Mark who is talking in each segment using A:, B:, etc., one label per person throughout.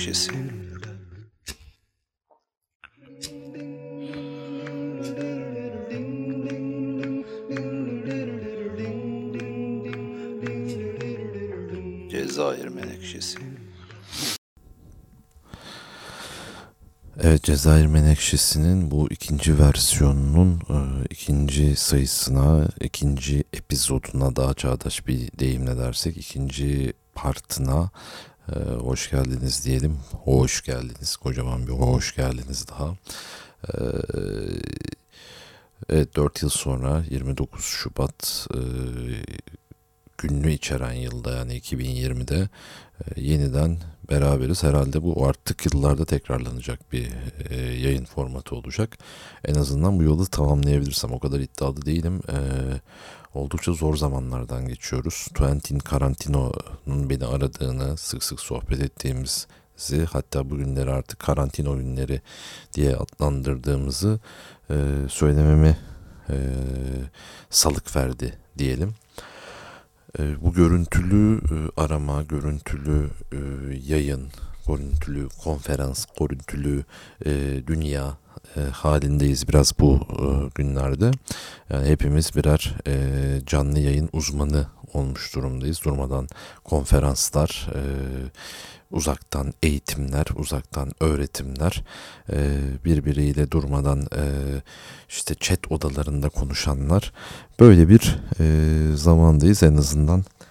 A: menekşesi. Cezayir menekşesi.
B: Evet Cezayir Menekşesi'nin bu ikinci versiyonunun e, ikinci sayısına, ikinci epizoduna daha çağdaş bir deyimle dersek ikinci partına e, hoş geldiniz diyelim. Hoş geldiniz. Kocaman bir hoş geldiniz daha. E, evet 4 yıl sonra 29 Şubat e, gününü içeren yılda yani 2020'de e, yeniden beraberiz. Herhalde bu artık yıllarda tekrarlanacak bir e, yayın formatı olacak. En azından bu yolu tamamlayabilirsem o kadar iddialı değilim. E, oldukça zor zamanlardan geçiyoruz. Quentin Carantino'nun beni aradığını, sık sık sohbet ettiğimizi hatta bugünleri artık karantino günleri diye adlandırdığımızı e, söylememi e, salık verdi diyelim. E, bu görüntülü e, arama, görüntülü e, yayın, görüntülü konferans, görüntülü e, dünya e, halindeyiz biraz bu e, günlerde. Yani hepimiz birer e, canlı yayın uzmanı olmuş durumdayız. Durmadan konferanslar, e, uzaktan eğitimler, uzaktan öğretimler, e, birbiriyle durmadan e, işte chat odalarında konuşanlar böyle bir e, zamandayız en azından e,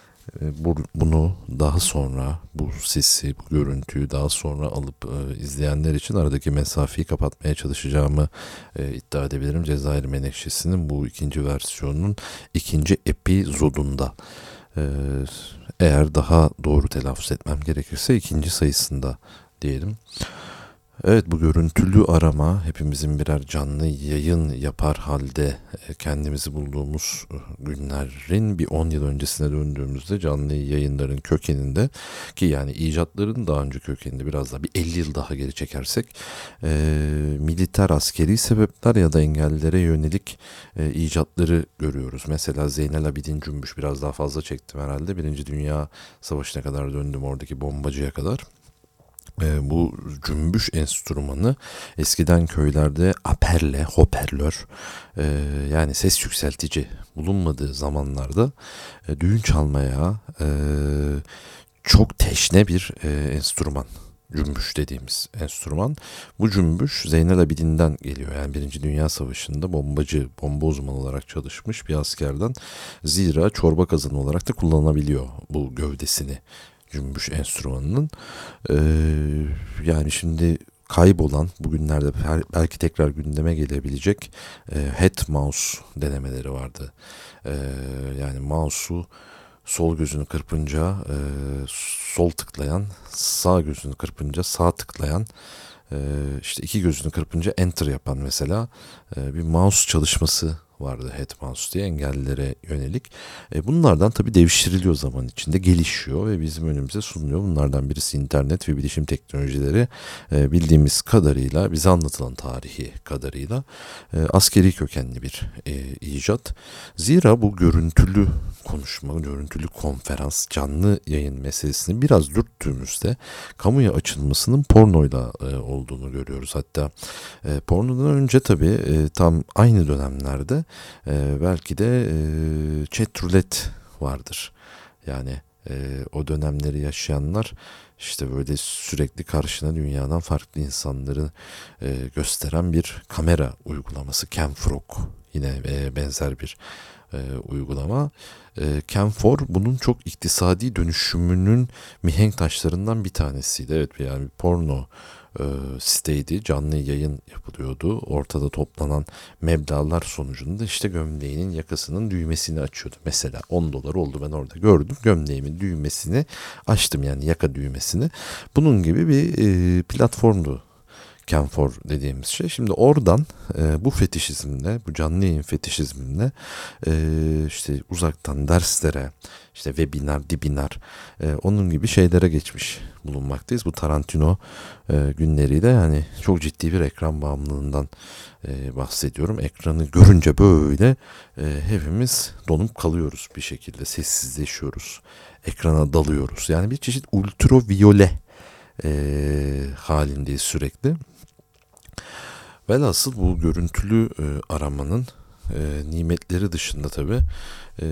B: bunu daha sonra bu sesi, bu görüntüyü daha sonra alıp e, izleyenler için aradaki mesafeyi kapatmaya çalışacağımı e, iddia edebilirim. Cezayir Menekşesi'nin bu ikinci versiyonunun ikinci epizodunda. E, eğer daha doğru telaffuz etmem gerekirse ikinci sayısında diyelim. Evet bu görüntülü arama hepimizin birer canlı yayın yapar halde e, kendimizi bulduğumuz e, günlerin bir 10 yıl öncesine döndüğümüzde canlı yayınların kökeninde ki yani icatların daha önce kökeninde biraz daha bir 50 yıl daha geri çekersek e, militer askeri sebepler ya da engellilere yönelik e, icatları görüyoruz. Mesela Zeynel Abidin Cümbüş biraz daha fazla çektim herhalde. Birinci Dünya Savaşı'na kadar döndüm oradaki bombacıya kadar e, bu cümbüş enstrümanı eskiden köylerde aperle, hoparlör e, yani ses yükseltici bulunmadığı zamanlarda e, düğün çalmaya e, çok teşne bir e, enstrüman. Cümbüş dediğimiz enstrüman. Bu cümbüş Zeynel Abidin'den geliyor. Yani Birinci Dünya Savaşı'nda bombacı, bomba uzmanı olarak çalışmış bir askerden. Zira çorba kazanı olarak da kullanabiliyor bu gövdesini cümbüş enstrümanının. Ee, yani şimdi kaybolan bugünlerde belki tekrar gündeme gelebilecek e, head mouse denemeleri vardı. E, yani mouse'u sol gözünü kırpınca e, sol tıklayan, sağ gözünü kırpınca sağ tıklayan, e, işte iki gözünü kırpınca enter yapan mesela e, bir mouse çalışması vardı Headmouse diye engellilere yönelik. E, bunlardan tabii devşiriliyor zaman içinde gelişiyor ve bizim önümüze sunuluyor. Bunlardan birisi internet ve bilişim teknolojileri e, bildiğimiz kadarıyla bize anlatılan tarihi kadarıyla e, askeri kökenli bir e, icat. Zira bu görüntülü konuşma, görüntülü konferans, canlı yayın meselesini biraz dürttüğümüzde kamuya açılmasının pornoyla e, olduğunu görüyoruz. Hatta e, pornodan önce tabii e, tam aynı dönemlerde e, belki de e, chat roulette vardır. Yani e, o dönemleri yaşayanlar işte böyle sürekli karşına dünyadan farklı insanları e, gösteren bir kamera uygulaması Camfrog yine e, benzer bir e, uygulama. E, Camfor bunun çok iktisadi dönüşümünün mihenk taşlarından bir tanesiydi. Evet yani porno e, siteydi. Canlı yayın yapılıyordu. Ortada toplanan meblalar sonucunda işte gömleğinin yakasının düğmesini açıyordu. Mesela 10 dolar oldu ben orada gördüm. Gömleğimin düğmesini açtım yani yaka düğmesini. Bunun gibi bir e, platformdu Kenfor dediğimiz şey. Şimdi oradan e, bu fetişizmle, bu canlı yayın fetişizmle e, işte uzaktan derslere, işte webinar, dibinar, e, onun gibi şeylere geçmiş bulunmaktayız. Bu Tarantino e, günleriyle yani çok ciddi bir ekran bağımlılığından e, bahsediyorum. Ekranı görünce böyle e, hepimiz donup kalıyoruz bir şekilde, sessizleşiyoruz, ekrana dalıyoruz. Yani bir çeşit ultraviyole e, halindeyiz sürekli. Velhasıl bu görüntülü e, aramanın e, nimetleri dışında tabi e,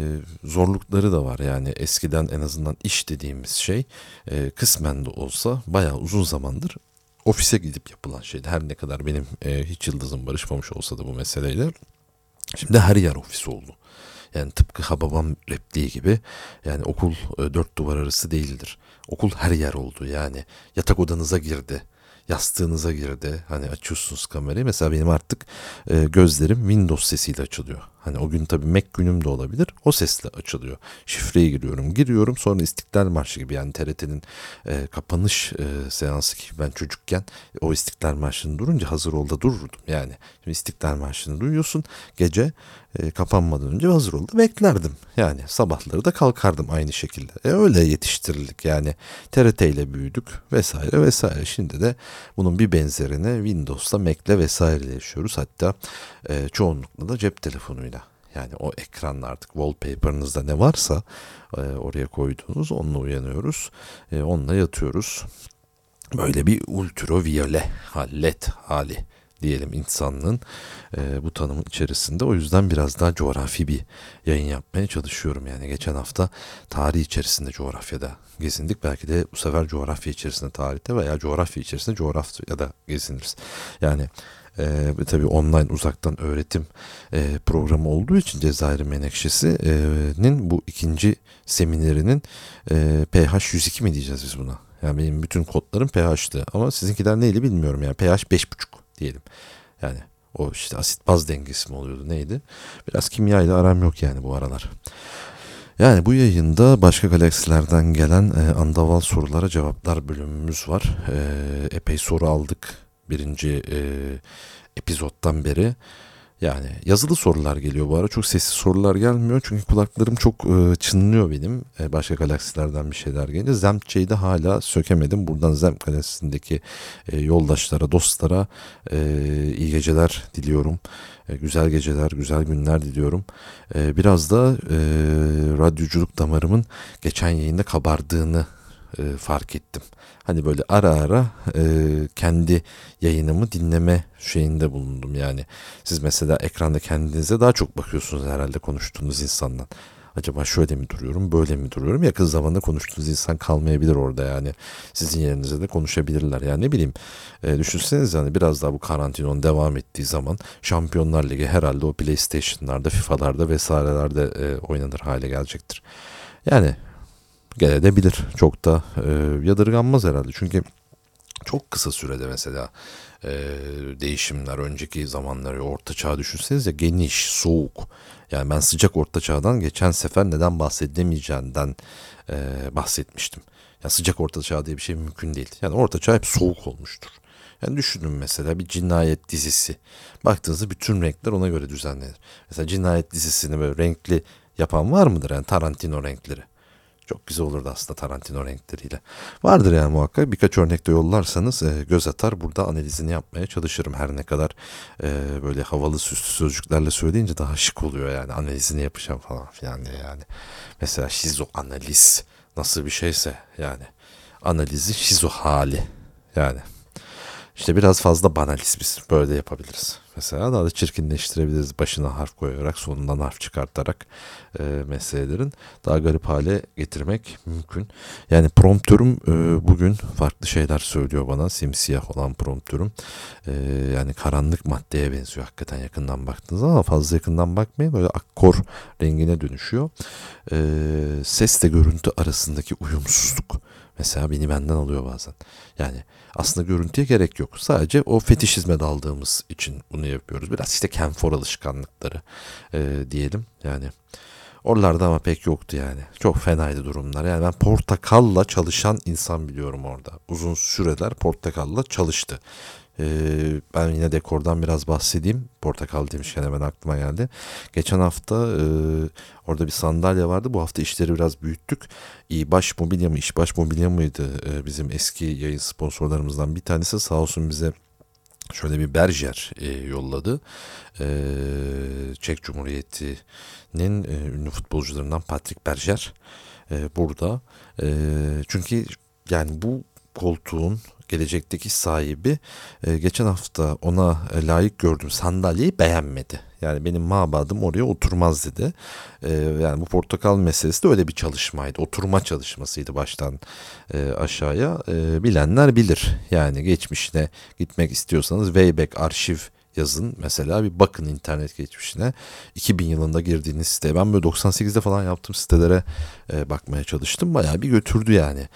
B: zorlukları da var. Yani eskiden en azından iş dediğimiz şey e, kısmen de olsa bayağı uzun zamandır ofise gidip yapılan şeydi. Her ne kadar benim e, hiç yıldızım barışmamış olsa da bu meseleyle. Şimdi her yer ofis oldu. Yani tıpkı Hababam repliği gibi yani okul e, dört duvar arası değildir. Okul her yer oldu yani yatak odanıza girdi yastığınıza girdi. Hani açıyorsunuz kamerayı. Mesela benim artık e, gözlerim Windows sesiyle açılıyor. Hani o gün tabii Mac günüm de olabilir. O sesle açılıyor. Şifreyi giriyorum. Giriyorum sonra İstiklal Marşı gibi yani TRT'nin e, kapanış e, seansı gibi ben çocukken o İstiklal Marşı'nı durunca hazır ol da dururdum. Yani şimdi İstiklal Marşı'nı duyuyorsun gece e, kapanmadan önce hazır oldu beklerdim. Yani sabahları da kalkardım aynı şekilde. E, öyle yetiştirildik yani TRT ile büyüdük vesaire vesaire. Şimdi de bunun bir benzerini Windows'ta Mac'le vesaire yaşıyoruz. Hatta e, çoğunlukla da cep telefonuyla. Yani o ekranda artık wallpaper'ınızda ne varsa e, oraya koyduğunuz onunla uyanıyoruz. E, onunla yatıyoruz. Böyle bir ultraviyole hallet hali diyelim insanlığın e, bu tanımın içerisinde. O yüzden biraz daha coğrafi bir yayın yapmaya çalışıyorum. Yani geçen hafta tarih içerisinde coğrafyada gezindik. Belki de bu sefer coğrafya içerisinde tarihte veya coğrafya içerisinde coğrafyada geziniriz. Yani e, tabii online uzaktan öğretim e, programı olduğu için Cezayir Menekşesi'nin bu ikinci seminerinin e, pH 102 mi diyeceğiz biz buna? Yani benim bütün kodlarım pH'tı ama sizinkiler neydi bilmiyorum yani pH 5.5 diyelim. Yani o işte asit baz dengesi mi oluyordu neydi? Biraz kimya ile aram yok yani bu aralar. Yani bu yayında başka galaksilerden gelen e, andaval sorulara cevaplar bölümümüz var. E, epey soru aldık birinci e, epizottan beri. Yani yazılı sorular geliyor bu ara. Çok sessiz sorular gelmiyor. Çünkü kulaklarım çok e, çınlıyor benim. E, başka galaksilerden bir şeyler gelince. Zemçe'yi de hala sökemedim. Buradan Zemp galaksisindeki e, yoldaşlara, dostlara e, iyi geceler diliyorum. E, güzel geceler, güzel günler diliyorum. E, biraz da e, radyoculuk damarımın geçen yayında kabardığını e, fark ettim. Hani böyle ara ara e, kendi yayınımı dinleme şeyinde bulundum. Yani siz mesela ekranda kendinize daha çok bakıyorsunuz herhalde konuştuğunuz insandan. Acaba şöyle mi duruyorum, böyle mi duruyorum? Yakın zamanda konuştuğunuz insan kalmayabilir orada yani. Sizin yerinize de konuşabilirler. Yani ne bileyim e, düşünseniz yani biraz daha bu karantinon devam ettiği zaman Şampiyonlar Ligi herhalde o PlayStation'larda, FIFA'larda vesairelerde e, oynanır hale gelecektir. Yani gelebilir. Çok da e, yadırganmaz herhalde. Çünkü çok kısa sürede mesela e, değişimler önceki zamanları orta çağ düşünseniz ya geniş, soğuk. Yani ben sıcak orta çağdan geçen sefer neden bahsedemeyeceğinden e, bahsetmiştim. Yani sıcak orta çağ diye bir şey mümkün değil. Yani orta çağ hep soğuk olmuştur. Yani düşünün mesela bir cinayet dizisi. Baktığınızda bütün renkler ona göre düzenlenir. Mesela cinayet dizisini böyle renkli yapan var mıdır? Yani Tarantino renkleri. Çok güzel olurdu aslında Tarantino renkleriyle. Vardır yani muhakkak birkaç örnek de yollarsanız e, göz atar. Burada analizini yapmaya çalışırım. Her ne kadar e, böyle havalı süslü sözcüklerle söyleyince daha şık oluyor yani analizini yapacağım falan filan diye yani. Mesela şizo analiz nasıl bir şeyse yani analizi şizo hali yani. İşte biraz fazla banaliz biz böyle yapabiliriz. Mesela daha da çirkinleştirebiliriz başına harf koyarak sonundan harf çıkartarak e, meselelerin daha garip hale getirmek mümkün. Yani promptörüm e, bugün farklı şeyler söylüyor bana simsiyah olan promptörüm. E, yani karanlık maddeye benziyor hakikaten yakından baktığınız ama fazla yakından bakmayın böyle akkor rengine dönüşüyor. E, sesle görüntü arasındaki uyumsuzluk mesela beni benden alıyor bazen. Yani aslında görüntüye gerek yok. Sadece o fetişizme daldığımız için bunu yapıyoruz. Biraz işte kenfor alışkanlıkları e, diyelim. Yani oralarda ama pek yoktu yani. Çok fenaydı durumlar. Yani ben portakalla çalışan insan biliyorum orada. Uzun süreler portakalla çalıştı. Ee, ben yine dekordan biraz bahsedeyim. Portakal demişken hemen aklıma geldi. Geçen hafta e, orada bir sandalye vardı. Bu hafta işleri biraz büyüttük. İyi baş mobilya mı, iş baş mobilya mıydı e, bizim eski yayın sponsorlarımızdan bir tanesi sağ olsun bize şöyle bir berjer e, yolladı. E, Çek Cumhuriyeti'nin e, ünlü futbolcularından Patrick Berger e, burada. E, çünkü yani bu koltuğun gelecekteki sahibi e, geçen hafta ona e, layık gördüğüm sandalyeyi beğenmedi. Yani benim mabadım oraya oturmaz dedi. E, yani bu portakal meselesi de öyle bir çalışmaydı. Oturma çalışmasıydı baştan e, aşağıya. E, bilenler bilir. Yani geçmişine gitmek istiyorsanız Wayback arşiv yazın mesela bir bakın internet geçmişine 2000 yılında girdiğiniz site ben böyle 98'de falan yaptığım sitelere e, bakmaya çalıştım bayağı bir götürdü yani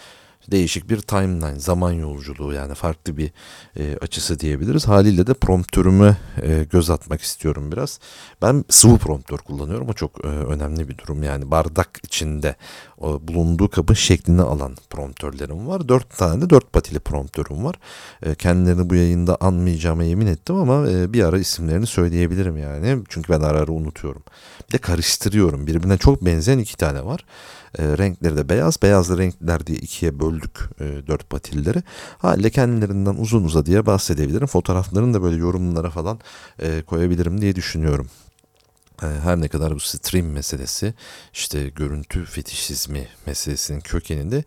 B: değişik bir timeline, zaman yolculuğu yani farklı bir e, açısı diyebiliriz. Haliyle de promptörüme e, göz atmak istiyorum biraz. Ben sıvı promptör kullanıyorum. O çok e, önemli bir durum. Yani bardak içinde o, bulunduğu kabın şeklini alan promptörlerim var. Dört tane de dört patili promptörüm var. E, kendilerini bu yayında anmayacağıma yemin ettim ama e, bir ara isimlerini söyleyebilirim yani. Çünkü ben ara ara unutuyorum. Bir de karıştırıyorum. Birbirine çok benzeyen iki tane var. E, renkleri de beyaz. Beyazlı renkler diye ikiye böldük e, dört patilleri. Haliyle kendilerinden uzun uzadıya bahsedebilirim. Fotoğraflarını da böyle yorumlara falan e, koyabilirim diye düşünüyorum. E, her ne kadar bu stream meselesi işte görüntü fetişizmi meselesinin kökeninde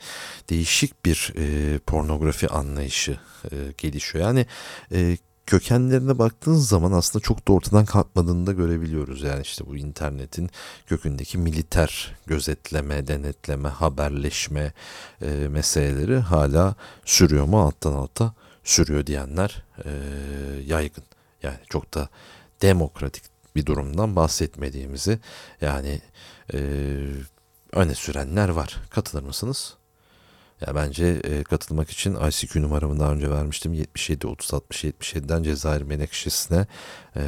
B: değişik bir e, pornografi anlayışı e, gelişiyor. Yani e, kökenlerine baktığın zaman aslında çok da ortadan kalkmadığını da görebiliyoruz. Yani işte bu internetin kökündeki militer gözetleme, denetleme, haberleşme e, meseleleri hala sürüyor mu alttan alta sürüyor diyenler e, yaygın. Yani çok da demokratik bir durumdan bahsetmediğimizi yani e, öne sürenler var. Katılır mısınız? Ya bence e, katılmak için ICQ numaramı daha önce vermiştim. 77 30 60 77'den Cezayir Menekşesi'ne e,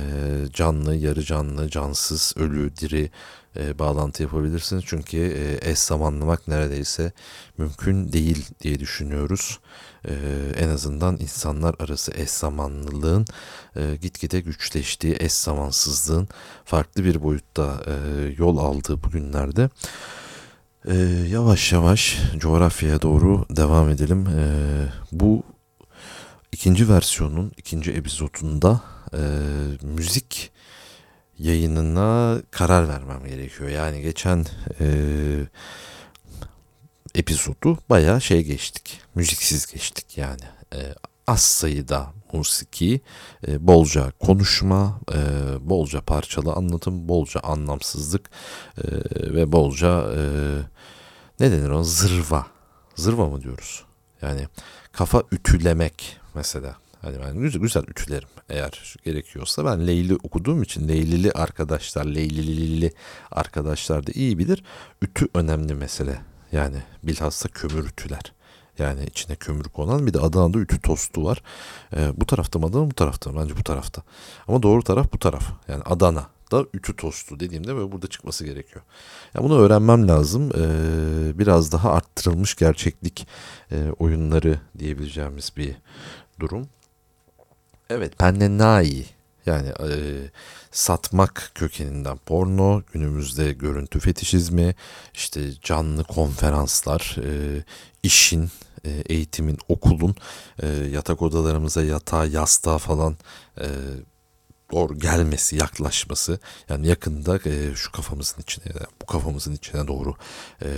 B: canlı, yarı canlı, cansız, ölü, diri e, bağlantı yapabilirsiniz. Çünkü e, eş zamanlamak neredeyse mümkün değil diye düşünüyoruz. E, en azından insanlar arası eş zamanlılığın e, gitgide güçleştiği, eş zamansızlığın farklı bir boyutta e, yol aldığı bugünlerde ee, yavaş yavaş coğrafyaya doğru devam edelim. Ee, bu ikinci versiyonun ikinci epizodunda e, müzik yayınına karar vermem gerekiyor. Yani geçen e, epizodu baya şey geçtik. Müziksiz geçtik yani. E, az sayıda musiki, e, bolca konuşma, e, bolca parçalı anlatım, bolca anlamsızlık e, ve bolca e, ne denir o zırva. Zırva mı diyoruz? Yani kafa ütülemek mesela. Hani ben güzel, güzel ütülerim eğer gerekiyorsa. Ben Leyli okuduğum için Leylili arkadaşlar, Leylilili arkadaşlar da iyi bilir. Ütü önemli mesele. Yani bilhassa kömür ütüler. Yani içine kömür konan bir de Adana'da ütü tostu var. Ee, bu tarafta mı Adana bu tarafta mı? Bence bu tarafta. Ama doğru taraf bu taraf. Yani Adana da ütü tostu dediğimde böyle burada çıkması gerekiyor. Ya bunu öğrenmem lazım. Ee, biraz daha arttırılmış gerçeklik e, oyunları diyebileceğimiz bir durum. Evet, Pennenai yani e, satmak kökeninden porno, günümüzde görüntü fetişizmi, işte canlı konferanslar, e, işin, e, eğitimin, okulun e, yatak odalarımıza yatağa, yastığa falan e, doğru gelmesi, yaklaşması yani yakında e, şu kafamızın içine, bu kafamızın içine doğru e,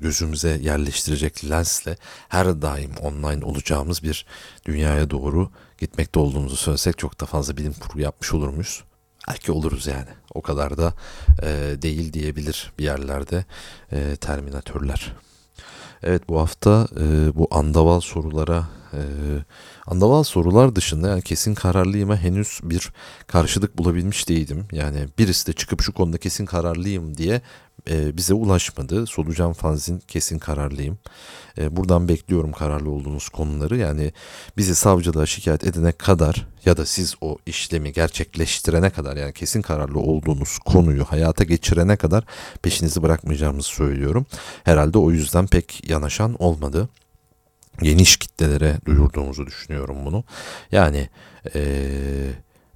B: gözümüze yerleştirecek lensle her daim online olacağımız bir dünyaya doğru gitmekte olduğumuzu söylesek çok da fazla bilim kurgu yapmış olur muyuz? Belki oluruz yani. O kadar da e, değil diyebilir bir yerlerde e, terminatörler. Evet bu hafta e, bu andaval sorulara e, andaval sorular dışında yani kesin kararlıyıma henüz bir karşılık bulabilmiş değildim. Yani birisi de çıkıp şu konuda kesin kararlıyım diye e, bize ulaşmadı. Solucan Fanzin kesin kararlıyım. E, buradan bekliyorum kararlı olduğunuz konuları. Yani bizi savcılığa şikayet edene kadar ya da siz o işlemi gerçekleştirene kadar yani kesin kararlı olduğunuz konuyu hayata geçirene kadar peşinizi bırakmayacağımızı söylüyorum. Herhalde o yüzden pek yanaşan olmadı geniş kitlelere duyurduğumuzu düşünüyorum bunu. Yani ee,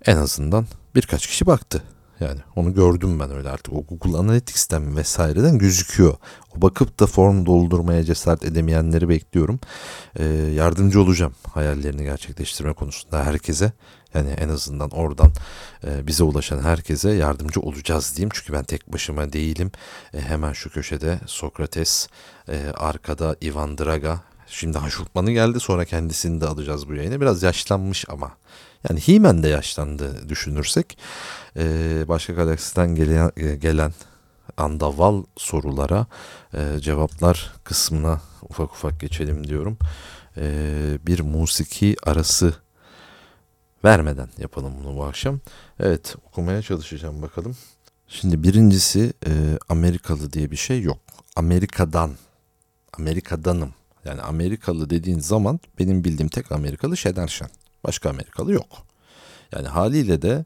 B: en azından birkaç kişi baktı. Yani onu gördüm ben öyle artık o Google Analytics'ten vesaireden gözüküyor. O bakıp da form doldurmaya cesaret edemeyenleri bekliyorum. Ee, yardımcı olacağım hayallerini gerçekleştirme konusunda herkese. Yani en azından oradan e, bize ulaşan herkese yardımcı olacağız diyeyim. Çünkü ben tek başıma değilim. E, hemen şu köşede Sokrates, e, arkada Ivan Draga, Şimdi Haşurtman'ı geldi sonra kendisini de alacağız bu yayına. Biraz yaşlanmış ama. Yani Himen de yaşlandı düşünürsek. Ee, başka galaksiden gelen, gelen andaval sorulara e, cevaplar kısmına ufak ufak geçelim diyorum. E, bir musiki arası vermeden yapalım bunu bu akşam. Evet okumaya çalışacağım bakalım. Şimdi birincisi e, Amerikalı diye bir şey yok. Amerika'dan, Amerika'danım. Yani Amerikalı dediğin zaman benim bildiğim tek Amerikalı Şener Şen. Başka Amerikalı yok. Yani haliyle de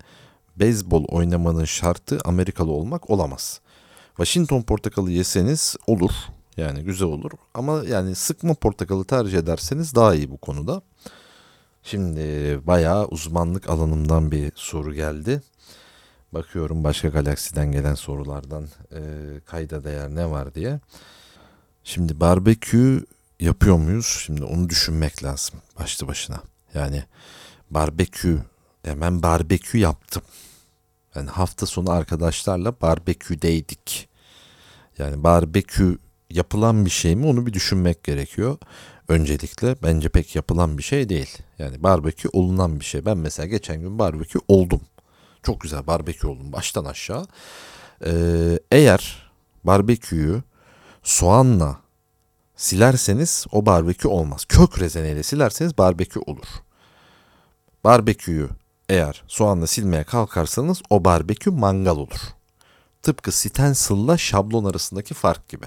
B: beyzbol oynamanın şartı Amerikalı olmak olamaz. Washington portakalı yeseniz olur. Yani güzel olur. Ama yani sıkma portakalı tercih ederseniz daha iyi bu konuda. Şimdi bayağı uzmanlık alanımdan bir soru geldi. Bakıyorum başka galaksiden gelen sorulardan e, kayda değer ne var diye. Şimdi barbekü yapıyor muyuz? Şimdi onu düşünmek lazım başlı başına. Yani barbekü, hemen barbekü yaptım. Yani hafta sonu arkadaşlarla barbeküdeydik. Yani barbekü yapılan bir şey mi onu bir düşünmek gerekiyor. Öncelikle bence pek yapılan bir şey değil. Yani barbekü olunan bir şey. Ben mesela geçen gün barbekü oldum. Çok güzel barbekü oldum baştan aşağı. Ee, eğer barbeküyü soğanla silerseniz o barbekü olmaz. Kök rezeneyle silerseniz barbekü olur. Barbeküyü eğer soğanla silmeye kalkarsanız o barbekü mangal olur. Tıpkı stencil'la şablon arasındaki fark gibi.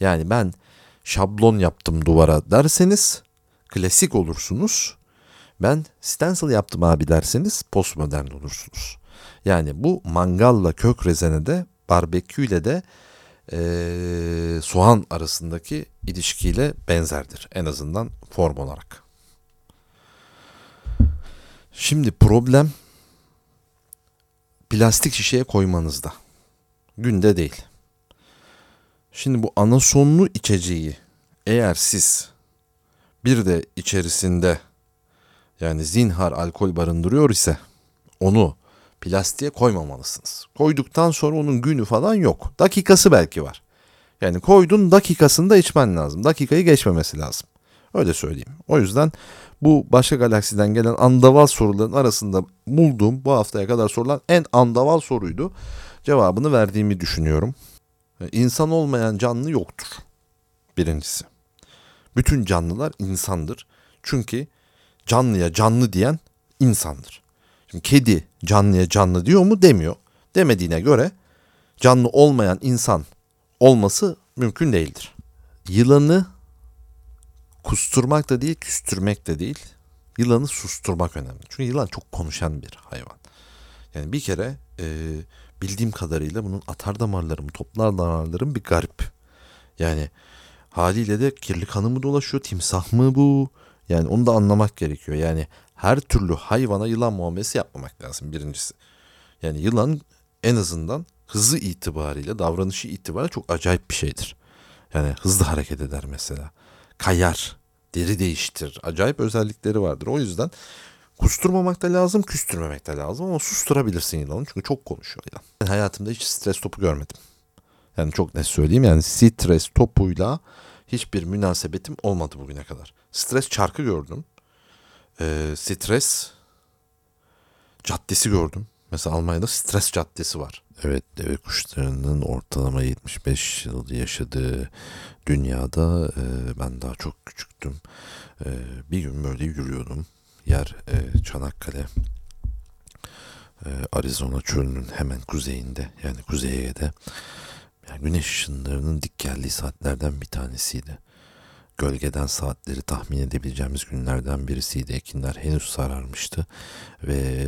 B: Yani ben şablon yaptım duvara derseniz klasik olursunuz. Ben stencil yaptım abi derseniz postmodern olursunuz. Yani bu mangalla kök rezenede barbeküyle de e, soğan arasındaki ilişkiyle benzerdir. En azından form olarak. Şimdi problem plastik şişeye koymanızda. Günde değil. Şimdi bu anasonlu içeceği eğer siz bir de içerisinde yani zinhar alkol barındırıyor ise onu plastiğe koymamalısınız. Koyduktan sonra onun günü falan yok. Dakikası belki var. Yani koydun dakikasında içmen lazım. Dakikayı geçmemesi lazım. Öyle söyleyeyim. O yüzden bu başka galaksiden gelen andaval soruların arasında bulduğum bu haftaya kadar sorulan en andaval soruydu. Cevabını verdiğimi düşünüyorum. İnsan olmayan canlı yoktur. Birincisi. Bütün canlılar insandır. Çünkü canlıya canlı diyen insandır. Şimdi kedi canlıya canlı diyor mu demiyor. Demediğine göre canlı olmayan insan olması mümkün değildir. Yılanı kusturmak da değil, küstürmek de değil. Yılanı susturmak önemli. Çünkü yılan çok konuşan bir hayvan. Yani bir kere e, bildiğim kadarıyla bunun atar damarları mı, toplar damarları mı bir garip. Yani haliyle de kirli kanı mı dolaşıyor, timsah mı bu? Yani onu da anlamak gerekiyor. Yani her türlü hayvana yılan muamelesi yapmamak lazım birincisi. Yani yılan en azından hızı itibariyle, davranışı itibariyle çok acayip bir şeydir. Yani hızlı hareket eder mesela. Kayar, deri değiştir. Acayip özellikleri vardır. O yüzden kusturmamak da lazım, küstürmemek de lazım ama susturabilirsin yılanı çünkü çok konuşuyor yılan. Ben hayatımda hiç stres topu görmedim. Yani çok net söyleyeyim yani stres topuyla hiçbir münasebetim olmadı bugüne kadar. Stres çarkı gördüm. Ee, stres caddesi gördüm. Mesela Almanya'da stres caddesi var. Evet deve kuşlarının ortalama 75 yıl yaşadığı dünyada e, ben daha çok küçüktüm. E, bir gün böyle yürüyordum. Yer e, Çanakkale. E, Arizona çölünün hemen kuzeyinde yani Kuzey Ege'de. Yani güneş ışınlarının dik geldiği saatlerden bir tanesiydi. Gölgeden saatleri tahmin edebileceğimiz günlerden birisiydi. Ekinler henüz sararmıştı ve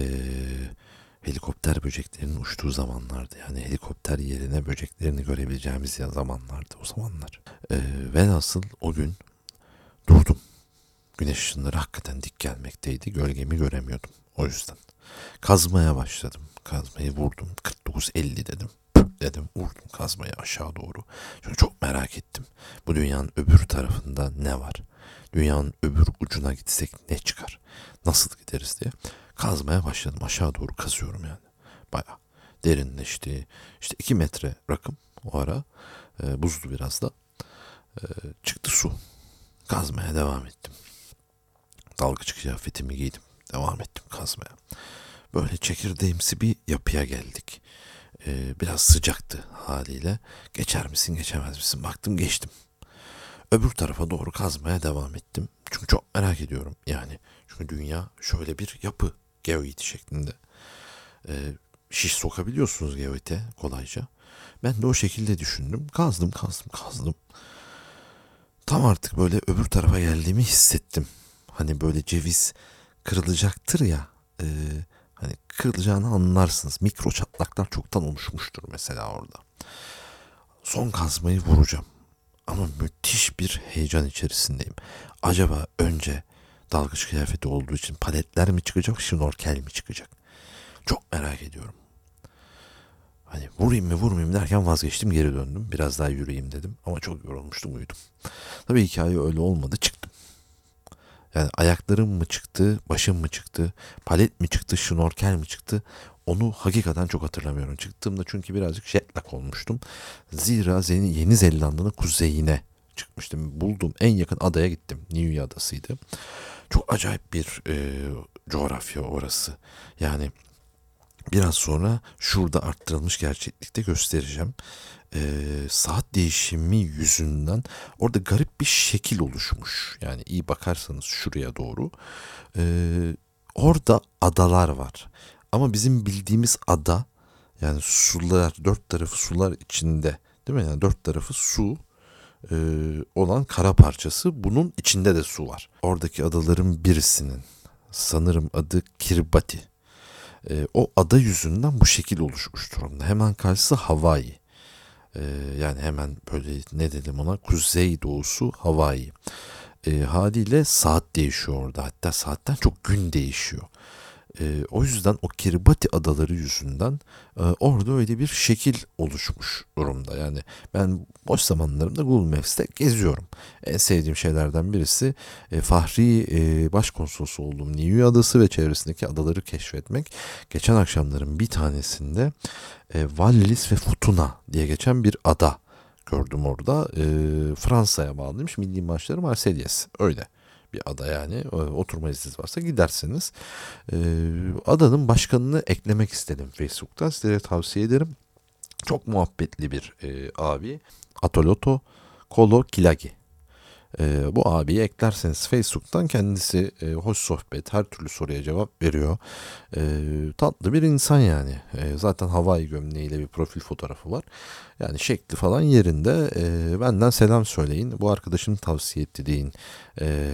B: helikopter böceklerinin uçtuğu zamanlardı. Yani helikopter yerine böceklerini görebileceğimiz zamanlardı o zamanlar. Ee, ve nasıl o gün durdum. Güneş ışınları hakikaten dik gelmekteydi. Gölgemi göremiyordum. O yüzden. Kazmaya başladım. Kazmayı vurdum. 49-50 dedim. Dedim vurdum kazmayı aşağı doğru. Çünkü çok merak ettim. Bu dünyanın öbür tarafında ne var? Dünyanın öbür ucuna gitsek ne çıkar? Nasıl gideriz diye kazmaya başladım. Aşağı doğru kazıyorum yani. Baya derinleşti. İşte iki metre rakım o ara. E, buzlu biraz da. E, çıktı su. Kazmaya devam ettim. Dalgıç kıyafetimi giydim. Devam ettim kazmaya. Böyle çekirdeğimsi bir yapıya geldik. Ee, biraz sıcaktı haliyle. Geçer misin geçemez misin? Baktım geçtim. Öbür tarafa doğru kazmaya devam ettim. Çünkü çok merak ediyorum yani. Çünkü dünya şöyle bir yapı geoidi şeklinde. Ee, şiş sokabiliyorsunuz geoite kolayca. Ben de o şekilde düşündüm. Kazdım kazdım kazdım. Tam artık böyle öbür tarafa geldiğimi hissettim. Hani böyle ceviz kırılacaktır ya. E, hani kırılacağını anlarsınız. Mikro çatlaklar çoktan oluşmuştur mesela orada. Son kazmayı vuracağım. Ama müthiş bir heyecan içerisindeyim. Acaba önce dalgıç kıyafeti olduğu için paletler mi çıkacak, şnorkel mi çıkacak? Çok merak ediyorum. Hani vurayım mı vurmayayım derken vazgeçtim geri döndüm. Biraz daha yürüyeyim dedim ama çok yorulmuştum uyudum. Tabii hikaye öyle olmadı. Yani ayaklarım mı çıktı, başım mı çıktı, palet mi çıktı, şnorkel mi çıktı onu hakikaten çok hatırlamıyorum. Çıktığımda çünkü birazcık jetlag olmuştum. Zira Yeni Zelanda'nın kuzeyine çıkmıştım. Buldum en yakın adaya gittim. Niue adasıydı. Çok acayip bir e, coğrafya orası. Yani biraz sonra şurada arttırılmış gerçeklikte göstereceğim. E, saat değişimi yüzünden orada garip bir şekil oluşmuş. Yani iyi bakarsanız şuraya doğru. E, orada adalar var. Ama bizim bildiğimiz ada yani sular dört tarafı sular içinde değil mi? Yani dört tarafı su e, olan kara parçası bunun içinde de su var. Oradaki adaların birisinin sanırım adı Kiribati. E, o ada yüzünden bu şekil oluşmuş durumda. Hemen karşısı Hawaii. E, yani hemen böyle ne dedim ona kuzey doğusu Hawaii. E, haliyle saat değişiyor orada. Hatta saatten çok gün değişiyor. E, o yüzden o Kiribati adaları yüzünden e, orada öyle bir şekil oluşmuş durumda. Yani ben boş zamanlarımda Google Maps'te geziyorum. En sevdiğim şeylerden birisi e, Fahri e, Başkonsolosu olduğum Niue Adası ve çevresindeki adaları keşfetmek. Geçen akşamların bir tanesinde e, Wallis ve Futuna diye geçen bir ada gördüm orada. E, Fransa'ya bağlıymış. Milli maçları Marseillaise. Öyle bir ada yani oturma izniniz varsa gidersiniz. Ee, adanın başkanını eklemek istedim Facebook'ta size tavsiye ederim. Çok muhabbetli bir e, abi Atoloto Kolo Kilagi. E, bu abiyi eklerseniz Facebook'tan kendisi e, hoş sohbet, her türlü soruya cevap veriyor. E, tatlı bir insan yani. E, zaten havai gömleğiyle bir profil fotoğrafı var. Yani şekli falan yerinde. E, benden selam söyleyin. Bu arkadaşım tavsiye etti deyin e,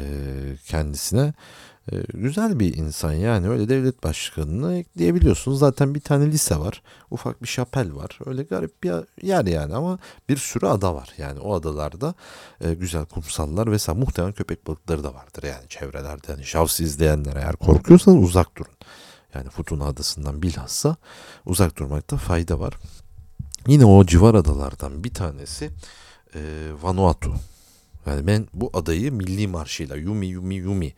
B: kendisine. E, güzel bir insan yani öyle devlet başkanını ekleyebiliyorsunuz. Zaten bir tane lise var. Ufak bir şapel var. Öyle garip bir yer yani ama bir sürü ada var. Yani o adalarda e, güzel kumsallar vesaire muhtemelen köpek balıkları da vardır yani çevrelerde. Yani şavsı izleyenler eğer korkuyorsanız uzak durun. Yani Futuna adasından bilhassa uzak durmakta fayda var. Yine o civar adalardan bir tanesi e, Vanuatu. Yani ben bu adayı milli marşıyla Yumi Yumi Yumi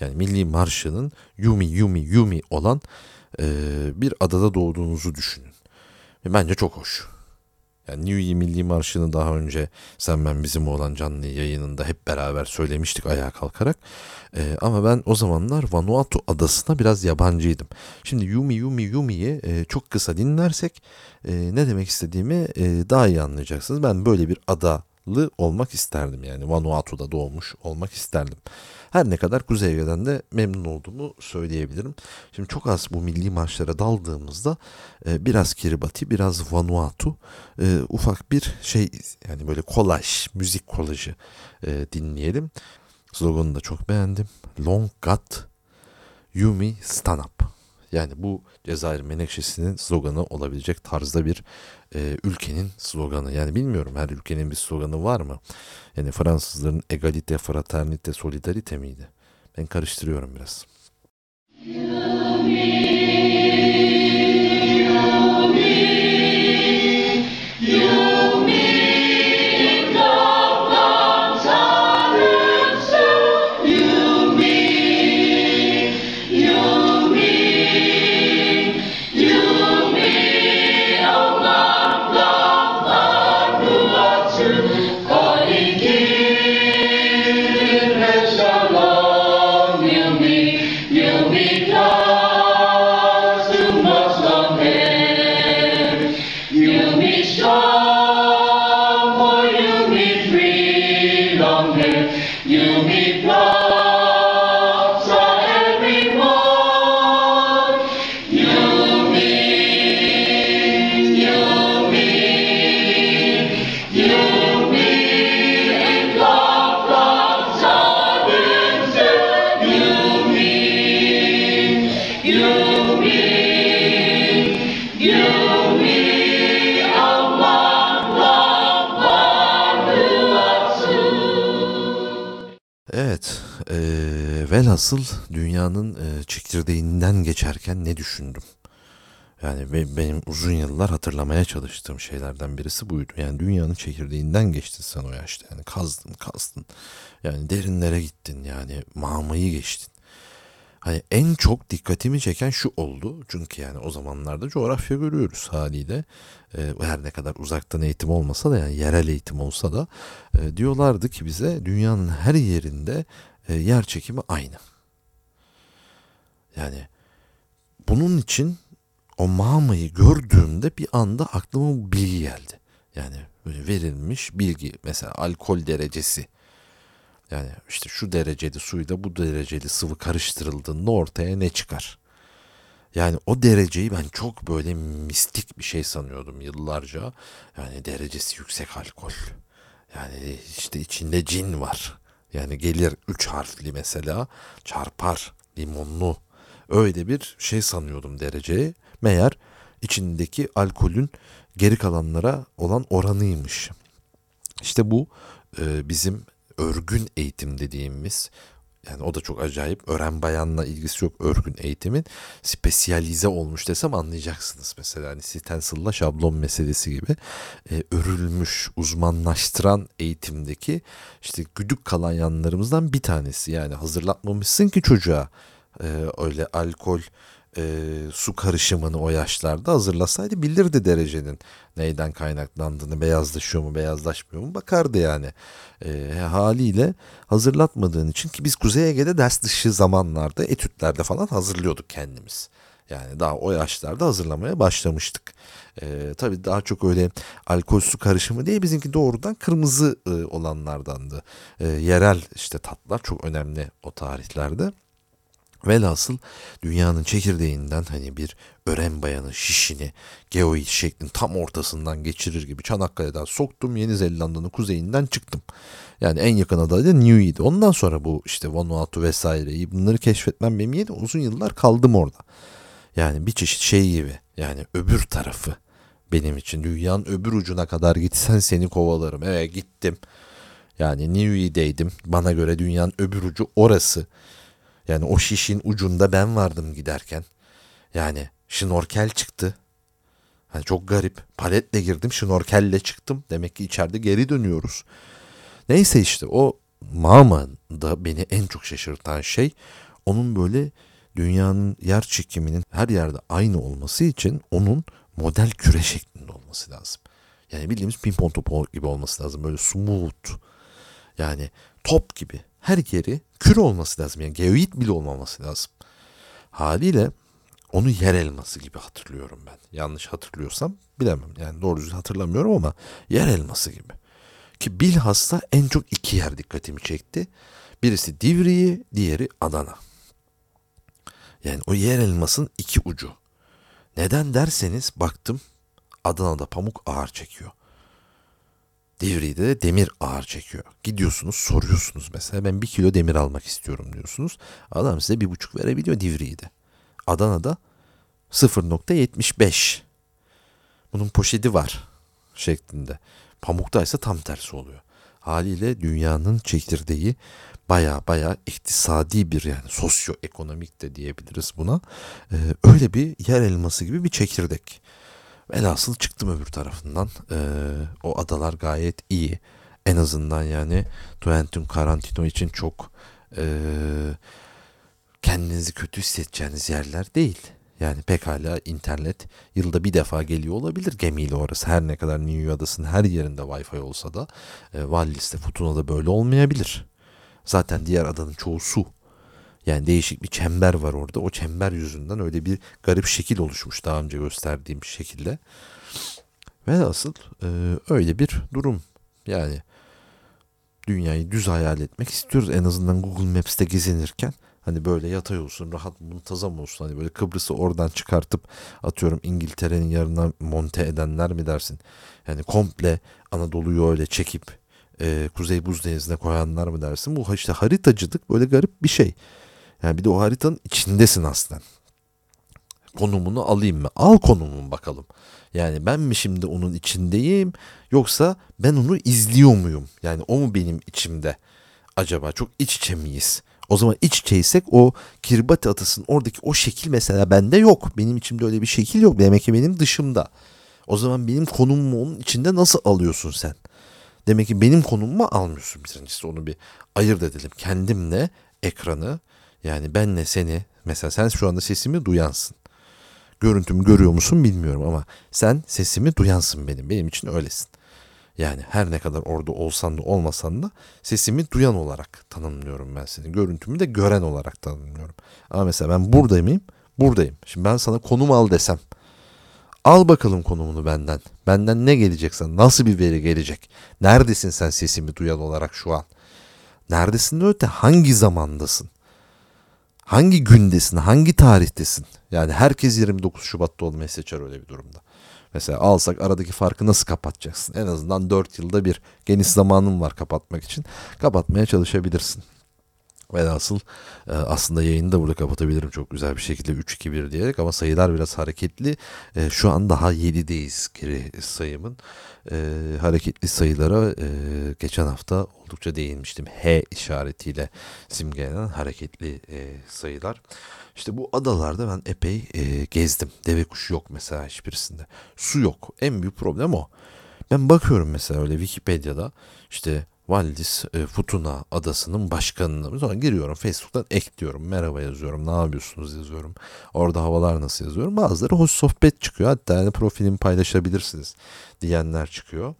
B: yani milli marşının Yumi Yumi Yumi olan e, bir adada doğduğunuzu düşünün. Ve bence çok hoş. Yani New Milli Marşı'nı daha önce Sen Ben Bizim olan canlı yayınında hep beraber söylemiştik ayağa kalkarak. Ee, ama ben o zamanlar Vanuatu adasına biraz yabancıydım. Şimdi Yumi Yumi Yumi'yi e, çok kısa dinlersek e, ne demek istediğimi e, daha iyi anlayacaksınız. Ben böyle bir adalı olmak isterdim yani Vanuatu'da doğmuş olmak isterdim. Her ne kadar Kuzey Ege'den de memnun olduğumu söyleyebilirim. Şimdi çok az bu milli marşlara daldığımızda e, biraz Kiribati, biraz Vanuatu e, ufak bir şey yani böyle kolaj, müzik kolajı e, dinleyelim. Sloganı da çok beğendim. Long Got Yumi Stand Up. Yani bu Cezayir Menekşesi'nin sloganı olabilecek tarzda bir e, ülkenin sloganı. Yani bilmiyorum her ülkenin bir sloganı var mı? Yani Fransızların egalite, fraternite, solidarite miydi? Ben karıştırıyorum biraz. Evet, velhasıl dünyanın e, çekirdeğinden geçerken ne düşündüm? Yani be, benim uzun yıllar hatırlamaya çalıştığım şeylerden birisi buydu. Yani dünyanın çekirdeğinden geçtin sen o yaşta. Yani kazdın, kazdın. Yani derinlere gittin yani mağmayı geçtin. Hani en çok dikkatimi çeken şu oldu. Çünkü yani o zamanlarda coğrafya görüyoruz haliyle. E, her ne kadar uzaktan eğitim olmasa da yani yerel eğitim olsa da e, diyorlardı ki bize dünyanın her yerinde e, yer çekimi aynı. Yani bunun için o mağmayı gördüğümde bir anda aklıma bu bilgi geldi. Yani verilmiş bilgi mesela alkol derecesi yani işte şu dereceli suyla bu dereceli sıvı karıştırıldığında ortaya ne çıkar? Yani o dereceyi ben çok böyle mistik bir şey sanıyordum yıllarca. Yani derecesi yüksek alkol. Yani işte içinde cin var. Yani gelir üç harfli mesela çarpar limonlu. Öyle bir şey sanıyordum dereceyi. Meğer içindeki alkolün geri kalanlara olan oranıymış. İşte bu e, bizim örgün eğitim dediğimiz yani o da çok acayip. Öğren bayanla ilgisi yok örgün eğitimin. Spesiyalize olmuş desem anlayacaksınız. Mesela hani stencil'la şablon meselesi gibi e, örülmüş, uzmanlaştıran eğitimdeki işte güdük kalan yanlarımızdan bir tanesi. Yani hazırlatmamışsın ki çocuğa e, öyle alkol, e, su karışımını o yaşlarda hazırlasaydı bilirdi derecenin neyden kaynaklandığını, beyazlaşıyor mu, beyazlaşmıyor mu bakardı yani. E, haliyle hazırlatmadığın için ki biz Kuzey Ege'de ders dışı zamanlarda, etütlerde falan hazırlıyorduk kendimiz. Yani daha o yaşlarda hazırlamaya başlamıştık. Ee, tabii daha çok öyle alkol su karışımı değil bizimki doğrudan kırmızı e, olanlardandı. Ee, yerel işte tatlar çok önemli o tarihlerde. Velhasıl dünyanın çekirdeğinden hani bir ören bayanın şişini geoid şeklin tam ortasından geçirir gibi Çanakkale'den soktum Yeni Zelanda'nın kuzeyinden çıktım. Yani en yakın aday da Niue'ydi. Ondan sonra bu işte Vanuatu vesaireyi bunları keşfetmem benim yedi uzun yıllar kaldım orada. Yani bir çeşit şey gibi yani öbür tarafı benim için dünyanın öbür ucuna kadar gitsen seni kovalarım. Evet gittim. Yani Niue'deydim. Bana göre dünyanın öbür ucu orası. Yani o şişin ucunda ben vardım giderken. Yani şnorkel çıktı. Hani çok garip. Paletle girdim, şnorkelle çıktım. Demek ki içeride geri dönüyoruz. Neyse işte o Mama'da beni en çok şaşırtan şey onun böyle dünyanın yer çekiminin her yerde aynı olması için onun model küre şeklinde olması lazım. Yani bildiğimiz pimpon topu gibi olması lazım. Böyle smooth. Yani top gibi her yeri kür olması lazım. Yani geoid bile olmaması lazım. Haliyle onu yer elması gibi hatırlıyorum ben. Yanlış hatırlıyorsam bilemem. Yani doğru düzgün hatırlamıyorum ama yer elması gibi. Ki bilhassa en çok iki yer dikkatimi çekti. Birisi Divriği, diğeri Adana. Yani o yer elmasın iki ucu. Neden derseniz baktım Adana'da pamuk ağır çekiyor. Divriği'de de demir ağır çekiyor. Gidiyorsunuz soruyorsunuz mesela ben bir kilo demir almak istiyorum diyorsunuz. Adam size bir buçuk verebiliyor Divriği'de. Adana'da 0.75. Bunun poşeti var şeklinde. Pamukta ise tam tersi oluyor. Haliyle dünyanın çekirdeği baya baya iktisadi bir yani sosyoekonomik de diyebiliriz buna. Ee, öyle bir yer elması gibi bir çekirdek. Velhasıl çıktım öbür tarafından. Ee, o adalar gayet iyi. En azından yani Quentin Tarantino için çok e, kendinizi kötü hissedeceğiniz yerler değil. Yani pekala internet yılda bir defa geliyor olabilir gemiyle orası. Her ne kadar New York adasının her yerinde Wi-Fi olsa da e, Wallis'te, Futuna'da böyle olmayabilir. Zaten diğer adanın çoğu su. Yani değişik bir çember var orada. O çember yüzünden öyle bir garip şekil oluşmuş daha önce gösterdiğim şekilde. Ve asıl e, öyle bir durum. Yani dünyayı düz hayal etmek istiyoruz. En azından Google Maps'te gezinirken hani böyle yatay olsun, rahat, muntazam olsun. Hani böyle Kıbrıs'ı oradan çıkartıp atıyorum İngiltere'nin yarına monte edenler mi dersin? Yani komple Anadolu'yu öyle çekip e, Kuzey Buz Denizi'ne koyanlar mı dersin? Bu işte haritacılık böyle garip bir şey. Yani bir de o haritanın içindesin aslen. Konumunu alayım mı? Al konumumu bakalım. Yani ben mi şimdi onun içindeyim yoksa ben onu izliyor muyum? Yani o mu benim içimde? Acaba çok iç içe miyiz? O zaman iç içeysek o Kirbati atasının oradaki o şekil mesela bende yok. Benim içimde öyle bir şekil yok. Demek ki benim dışımda. O zaman benim konumumu onun içinde nasıl alıyorsun sen? Demek ki benim konumumu almıyorsun birincisi onu bir ayırt edelim. Kendimle ekranı yani benle seni mesela sen şu anda sesimi duyansın. Görüntümü görüyor musun bilmiyorum ama sen sesimi duyansın benim. Benim için öylesin. Yani her ne kadar orada olsan da olmasan da sesimi duyan olarak tanımlıyorum ben seni. Görüntümü de gören olarak tanımlıyorum. Ama mesela ben buradayım mıyım? Buradayım. Şimdi ben sana konum al desem. Al bakalım konumunu benden. Benden ne gelecek sana? Nasıl bir veri gelecek? Neredesin sen sesimi duyan olarak şu an? Neredesin de öte? Hangi zamandasın? Hangi gündesin? Hangi tarihtesin? Yani herkes 29 Şubat'ta olmayı seçer öyle bir durumda. Mesela alsak aradaki farkı nasıl kapatacaksın? En azından 4 yılda bir geniş zamanın var kapatmak için. Kapatmaya çalışabilirsin. Velhasıl e, aslında yayını da burada kapatabilirim çok güzel bir şekilde 3-2-1 diyerek ama sayılar biraz hareketli. E, şu an daha 7'deyiz geri sayımın. E, hareketli sayılara geçen hafta oldukça değinmiştim. H işaretiyle simgelenen hareketli sayılar. İşte bu adalarda ben epey gezdim. Deve kuşu yok mesela hiçbirisinde. Su yok. En büyük problem o. Ben bakıyorum mesela öyle Wikipedia'da işte Valdis e, Futuna adasının başkanına. Sonra giriyorum Facebook'tan ekliyorum. Merhaba yazıyorum. Ne yapıyorsunuz yazıyorum. Orada havalar nasıl yazıyorum. Bazıları hoş sohbet çıkıyor. Hatta yani profilimi paylaşabilirsiniz diyenler çıkıyor.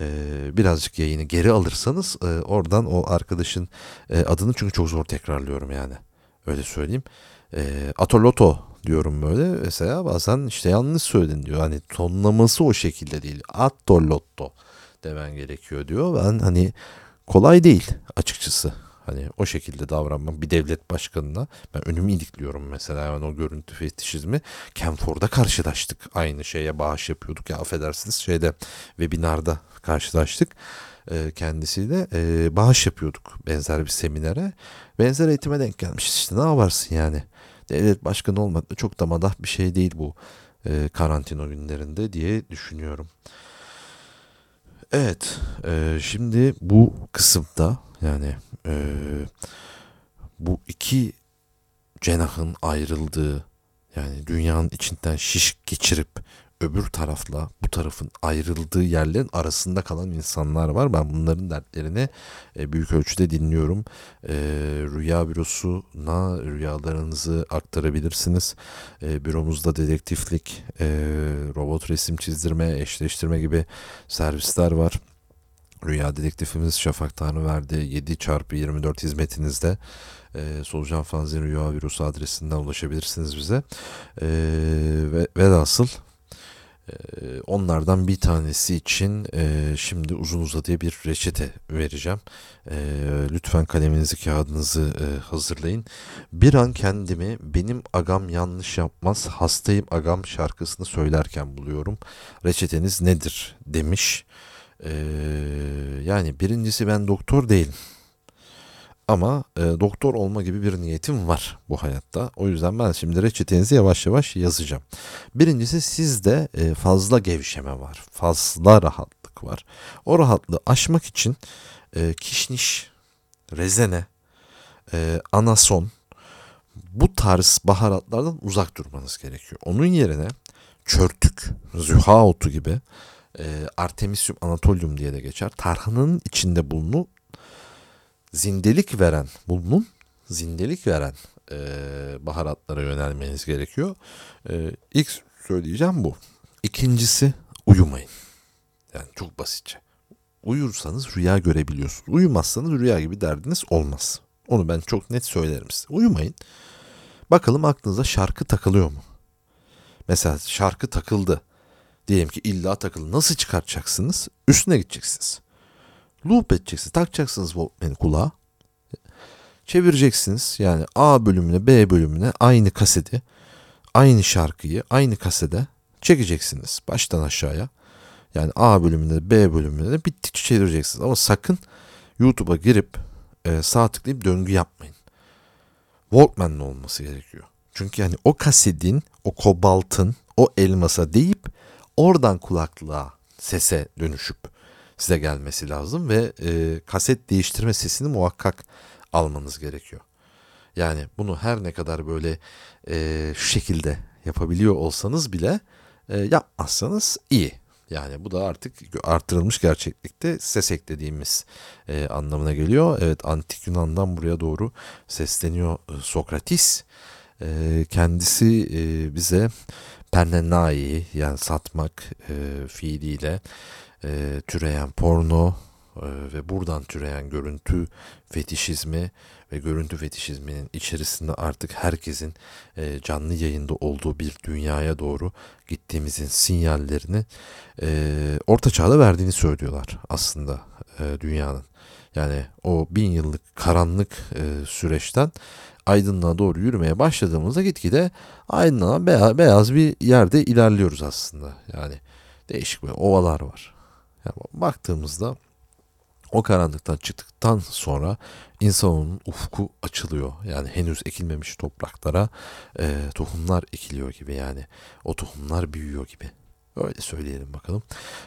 B: Ee, birazcık yayını geri alırsanız e, oradan o arkadaşın e, adını çünkü çok zor tekrarlıyorum yani. Öyle söyleyeyim. E, Atoloto diyorum böyle. Mesela bazen işte yanlış söyledin diyor. Hani tonlaması o şekilde değil. Atolotto demen gerekiyor diyor. Ben hani kolay değil açıkçası. Hani o şekilde davranmak bir devlet başkanına ben önümü ilikliyorum mesela yani o görüntü fetişizmi. Kenford'da karşılaştık. Aynı şeye bağış yapıyorduk ya affedersiniz şeyde webinarda karşılaştık e, kendisiyle e, bağış yapıyorduk benzer bir seminere. Benzer eğitime denk gelmişiz işte ne yaparsın yani. Devlet başkanı olmak çok da madah bir şey değil bu e, karantina günlerinde diye düşünüyorum. Evet, e, şimdi bu kısımda yani e, bu iki cenahın ayrıldığı yani dünyanın içinden şiş geçirip öbür tarafla bu tarafın ayrıldığı yerlerin arasında kalan insanlar var. Ben bunların dertlerini e, büyük ölçüde dinliyorum. E, rüya bürosuna rüyalarınızı aktarabilirsiniz. E, büromuzda dedektiflik, e, robot resim çizdirme, eşleştirme gibi servisler var. Rüya dedektifimiz Şafak Tanrıverdi 7 çarpı 24 hizmetinizde e, Solucan Fanzin Rüya Virüsü adresinden ulaşabilirsiniz bize. E, ve velhasıl onlardan bir tanesi için e, şimdi uzun uzadıya bir reçete vereceğim. E, lütfen kaleminizi kağıdınızı e, hazırlayın. Bir an kendimi benim agam yanlış yapmaz hastayım agam şarkısını söylerken buluyorum. Reçeteniz nedir demiş. E, yani birincisi ben doktor değilim. Ama e, doktor olma gibi bir niyetim var bu hayatta. O yüzden ben şimdi reçetenizi yavaş yavaş yazacağım. Birincisi sizde e, fazla gevşeme var. Fazla rahatlık var. O rahatlığı aşmak için e, kişniş, rezene, e, anason bu tarz baharatlardan uzak durmanız gerekiyor. Onun yerine çörtük, züha otu gibi e, Artemisium anatolium diye de geçer. Tarhanın içinde bulunup zindelik veren, bulunun zindelik veren e, baharatlara yönelmeniz gerekiyor. E, ilk söyleyeceğim bu. İkincisi uyumayın. Yani çok basitçe. Uyursanız rüya görebiliyorsunuz. Uyumazsanız rüya gibi derdiniz olmaz. Onu ben çok net söylerim size. Uyumayın. Bakalım aklınıza şarkı takılıyor mu? Mesela şarkı takıldı. Diyelim ki illa takıldı. Nasıl çıkartacaksınız? Üstüne gideceksiniz. Loop edeceksiniz. Takacaksınız Walkman'i kulağa. Çevireceksiniz. Yani A bölümüne B bölümüne aynı kaseti, aynı şarkıyı aynı kasede çekeceksiniz baştan aşağıya. Yani A bölümünde B bölümünde de bittikçe çevireceksiniz. Ama sakın YouTube'a girip e, sağ tıklayıp döngü yapmayın. Walkman'le olması gerekiyor. Çünkü yani o kasedin, o kobaltın, o elmasa deyip oradan kulaklığa, sese dönüşüp size gelmesi lazım ve e, kaset değiştirme sesini muhakkak almanız gerekiyor. Yani bunu her ne kadar böyle e, şu şekilde yapabiliyor olsanız bile e, yapmazsanız iyi. Yani bu da artık artırılmış gerçeklikte ses eklediğimiz e, anlamına geliyor. Evet antik Yunan'dan buraya doğru sesleniyor e, Sokratis. E, kendisi e, bize pernenai yani satmak e, fiiliyle e, türeyen porno e, ve buradan türeyen görüntü fetişizmi ve görüntü fetişizminin içerisinde artık herkesin e, canlı yayında olduğu bir dünyaya doğru gittiğimizin sinyallerini e, orta çağda verdiğini söylüyorlar aslında e, dünyanın. Yani o bin yıllık karanlık e, süreçten aydınlığa doğru yürümeye başladığımızda gitgide aydınlığa beyaz, beyaz bir yerde ilerliyoruz aslında. Yani değişik bir ovalar var. Yani baktığımızda o karanlıktan çıktıktan sonra insanın ufku açılıyor. Yani henüz ekilmemiş topraklara e, tohumlar ekiliyor gibi yani. O tohumlar büyüyor gibi. Öyle söyleyelim bakalım.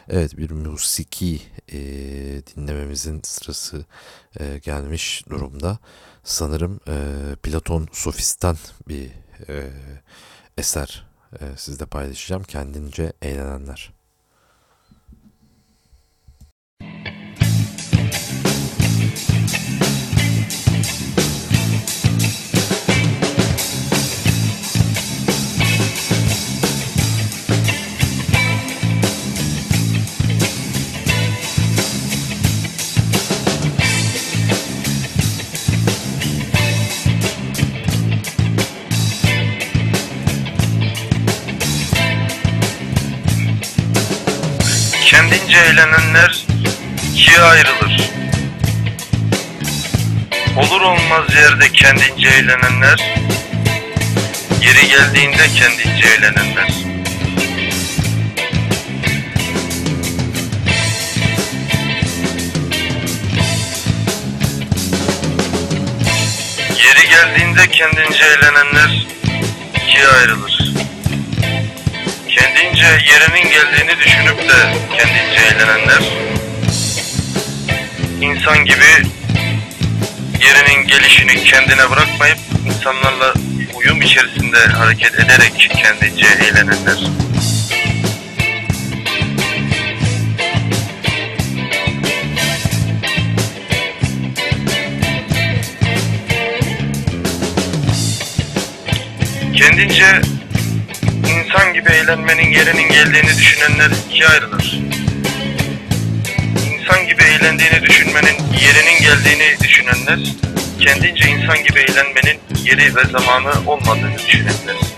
B: Evet bir musiki e, dinlememizin sırası e, gelmiş durumda. Sanırım e, Platon Sofist'ten bir e, eser e, sizle paylaşacağım. Kendince eğlenenler.
A: Kendince eğlenenler ikiye ayrılır. Olur olmaz yerde kendince eğlenenler, yeri geldiğinde kendince eğlenenler. Yeri geldiğinde kendince eğlenenler ikiye ayrılır. Kendince yerinin geldiğini düşünüp de kendince eğlenenler, insan gibi yerinin gelişini kendine bırakmayıp insanlarla uyum içerisinde hareket ederek kendince eğlenenler. Kendince insan gibi eğlenmenin yerinin geldiğini düşünenler ikiye ayrılır. Eğlendiğini düşünmenin yerinin geldiğini düşünenler, kendince insan gibi eğlenmenin yeri ve zamanı olmadığını düşünenler.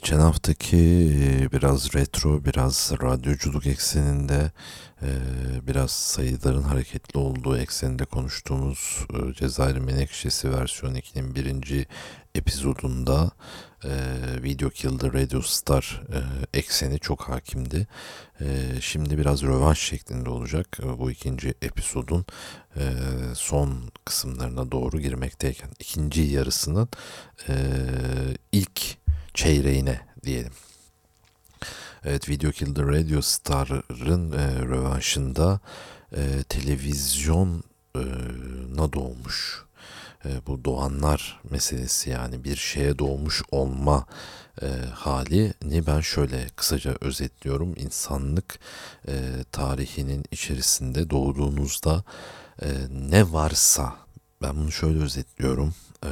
B: Geçen haftaki biraz retro, biraz radyoculuk ekseninde, biraz sayıların hareketli olduğu ekseninde konuştuğumuz Cezayir Menekşesi versiyon 2'nin birinci epizodunda Video Kill the Radio Star ekseni çok hakimdi. Şimdi biraz rövanş şeklinde olacak. Bu ikinci episodun son kısımlarına doğru girmekteyken ikinci yarısının ilk çeyreğine diyelim. Evet Video Killed the Radio Star'ın e, rövanşında e, televizyona doğmuş. E, bu doğanlar meselesi yani bir şeye doğmuş olma e, halini ben şöyle kısaca özetliyorum. İnsanlık e, tarihinin içerisinde doğduğunuzda e, ne varsa ben bunu şöyle özetliyorum. E,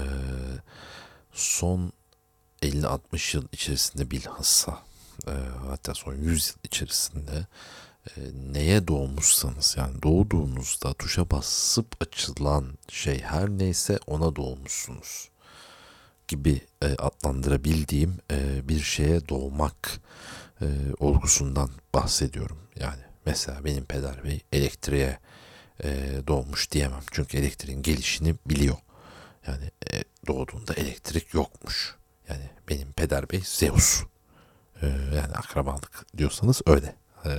B: son 50-60 yıl içerisinde bilhassa e, hatta son 100 yıl içerisinde e, neye doğmuşsanız yani doğduğunuzda tuşa basıp açılan şey her neyse ona doğmuşsunuz gibi e, adlandırabildiğim e, bir şeye doğmak e, olgusundan bahsediyorum. Yani mesela benim peder bey elektriğe e, doğmuş diyemem. Çünkü elektriğin gelişini biliyor. Yani e, doğduğunda elektrik yokmuş. Yani benim peder bey Zeus. E, yani akrabalık diyorsanız öyle. E,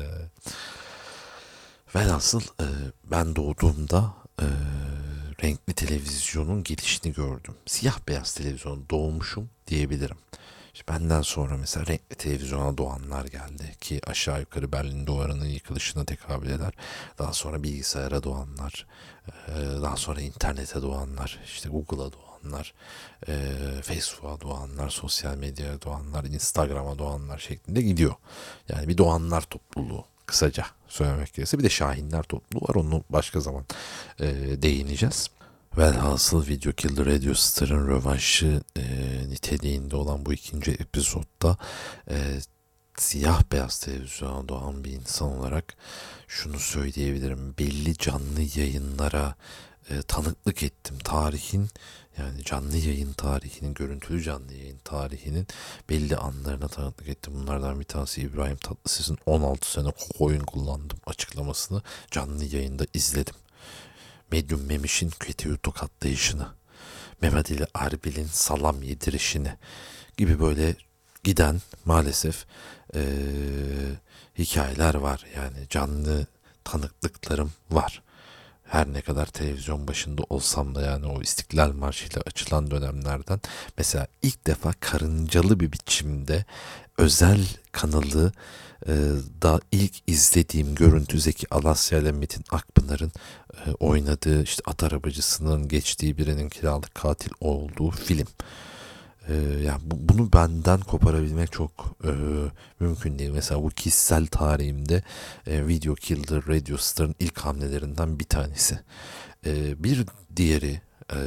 B: velhasıl e, ben doğduğumda e, renkli televizyonun gelişini gördüm. Siyah beyaz televizyon doğmuşum diyebilirim. İşte benden sonra mesela renkli televizyona doğanlar geldi ki aşağı yukarı Berlin duvarının yıkılışına tekabül eder. Daha sonra bilgisayara doğanlar, e, daha sonra internete doğanlar, işte Google'a doğanlar, e, Facebook'a doğanlar, sosyal medyaya doğanlar, Instagram'a doğanlar şeklinde gidiyor. Yani bir doğanlar topluluğu kısaca söylemek gerekirse. Bir de Şahinler topluluğu var. Onu başka zaman e, değineceğiz. Velhasıl Video Killer Radio Star'ın rövanşı e, niteliğinde olan bu ikinci epizodda e, siyah beyaz televizyona doğan bir insan olarak şunu söyleyebilirim. Belli canlı yayınlara e, tanıklık ettim. Tarihin yani canlı yayın tarihinin, görüntülü canlı yayın tarihinin belli anlarına tanıklık ettim. Bunlardan bir tanesi İbrahim Tatlıses'in 16 sene koyun kullandım açıklamasını canlı yayında izledim. Medyum Memiş'in kötüyü tokatlayışını, Mehmet Ali Erbil'in salam yedirişini gibi böyle giden maalesef e, hikayeler var. Yani canlı tanıklıklarım var. Her ne kadar televizyon başında olsam da yani o İstiklal Marşı ile açılan dönemlerden mesela ilk defa karıncalı bir biçimde özel kanalı e, da ilk izlediğim görüntü Zeki Alasya ile Metin Akpınar'ın e, oynadığı işte at arabacısının geçtiği birinin kiralık katil olduğu film. E, yani bu, bunu benden koparabilmek çok e, mümkün değil. Mesela bu kişisel tarihimde e, Video Killed Radio Star'ın ilk hamlelerinden bir tanesi. E, bir diğeri e,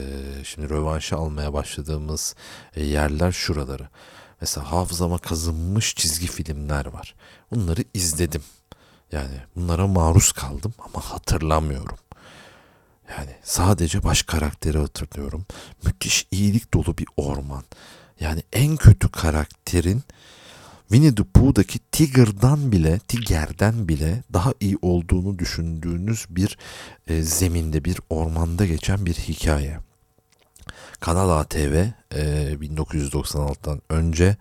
B: şimdi rövanşı almaya başladığımız e, yerler şuraları. Mesela hafızama kazınmış çizgi filmler var. Bunları izledim. Yani bunlara maruz kaldım ama hatırlamıyorum. Yani sadece baş karakteri hatırlıyorum. Müthiş iyilik dolu bir orman. Yani en kötü karakterin Winnie the Pooh'daki Tiger'dan bile, Tiger'den bile daha iyi olduğunu düşündüğünüz bir e, zeminde, bir ormanda geçen bir hikaye. Kanal ATV e, 1996'dan önce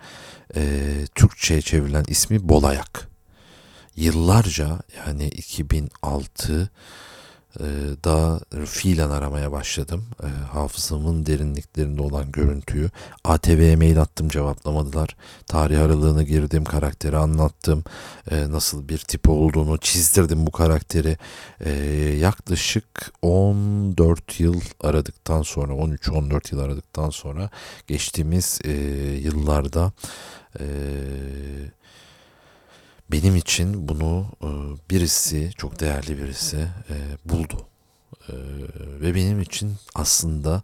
B: e, Türkçe'ye çevrilen ismi Bolayak. Yıllarca yani 2006 e, da fiilen aramaya başladım. E, hafızamın derinliklerinde olan görüntüyü. ATV'ye mail attım cevaplamadılar. Tarih aralığına girdim, karakteri anlattım. E, nasıl bir tip olduğunu çizdirdim bu karakteri. Yaklaşık 14 yıl aradıktan sonra, 13-14 yıl aradıktan sonra geçtiğimiz e, yıllarda e, benim için bunu e, birisi çok değerli birisi e, buldu. E, ve benim için aslında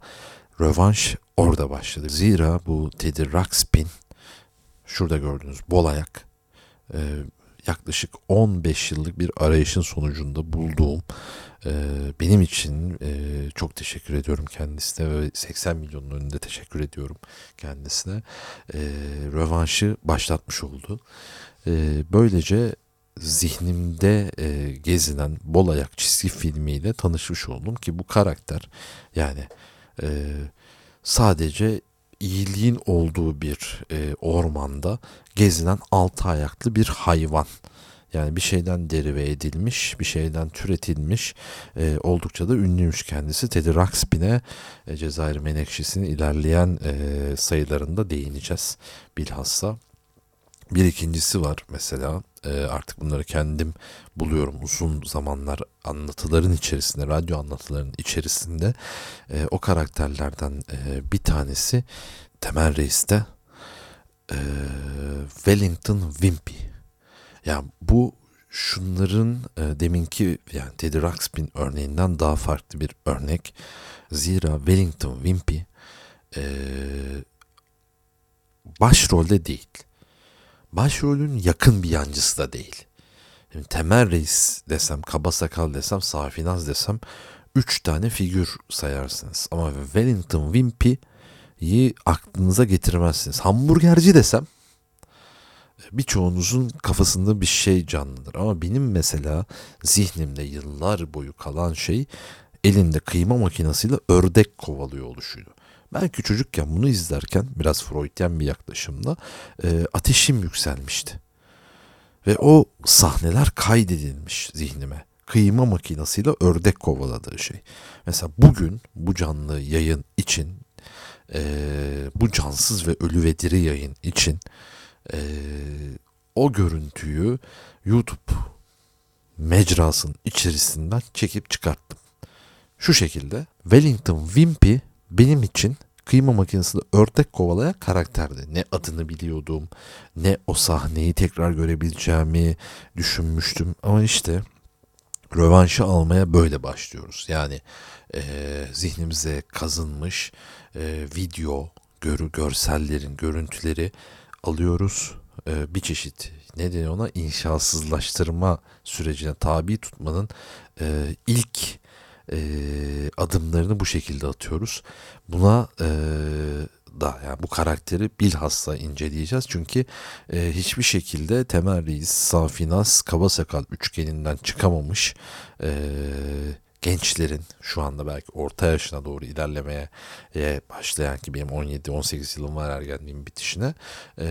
B: rövanş orada başladı. Zira bu Teddy Ruxpin şurada gördüğünüz bol ayak yaklaşık 15 yıllık bir arayışın sonucunda bulduğum benim için çok teşekkür ediyorum kendisine ve 80 milyonun önünde teşekkür ediyorum kendisine. rövanşı başlatmış oldu. E, böylece zihnimde e, gezinen bol ayak çizgi filmiyle tanışmış oldum ki bu karakter yani e, sadece iyiliğin olduğu bir e, ormanda gezinen altı ayaklı bir hayvan. Yani bir şeyden derive edilmiş, bir şeyden türetilmiş, e, oldukça da ünlüymüş kendisi. Teddy Ruxpin'e e, Cezayir Menekşesi'nin ilerleyen e, sayılarında değineceğiz bilhassa. Bir ikincisi var mesela e, artık bunları kendim buluyorum uzun zamanlar anlatıların içerisinde, radyo anlatılarının içerisinde e, o karakterlerden e, bir tanesi Temel Reis'te e, Wellington Wimpy. Yani bu şunların e, deminki yani Teddy Ruxpin örneğinden daha farklı bir örnek. Zira Wellington Wimpy e, başrolde değil. Başrolün yakın bir yancısı da değil. Şimdi Temel Reis desem, Kaba Sakal desem, Safinaz desem üç tane figür sayarsınız. Ama Wellington Wimpy'yi aklınıza getirmezsiniz. Hamburgerci desem birçoğunuzun kafasında bir şey canlıdır. Ama benim mesela zihnimde yıllar boyu kalan şey elinde kıyma makinesiyle ördek kovalıyor oluşuydu. Ben küçücükken bunu izlerken biraz Freudyen bir yaklaşımla e, ateşim yükselmişti. Ve o sahneler kaydedilmiş zihnime. Kıyma makinesiyle ördek kovaladığı şey. Mesela bugün bu canlı yayın için, e, bu cansız ve ölü ve diri yayın için e, o görüntüyü YouTube mecrasının içerisinden çekip çıkarttım. Şu şekilde Wellington Wimpy benim için kıyma makinesinde ördek kovalayan karakterdi. Ne adını biliyordum, ne o sahneyi tekrar görebileceğimi düşünmüştüm. Ama işte rövanşı almaya böyle başlıyoruz. Yani e, zihnimize kazınmış e, video, görü, görsellerin, görüntüleri alıyoruz. E, bir çeşit ne deniyor ona inşasızlaştırma sürecine tabi tutmanın e, ilk e, adımlarını bu şekilde atıyoruz. Buna e, da yani bu karakteri bilhassa inceleyeceğiz. Çünkü e, hiçbir şekilde Temel Reis, Safinas, Kabasakal üçgeninden çıkamamış e, gençlerin şu anda belki orta yaşına doğru ilerlemeye e, başlayan ki benim 17-18 yılım var ergenliğin bitişine e,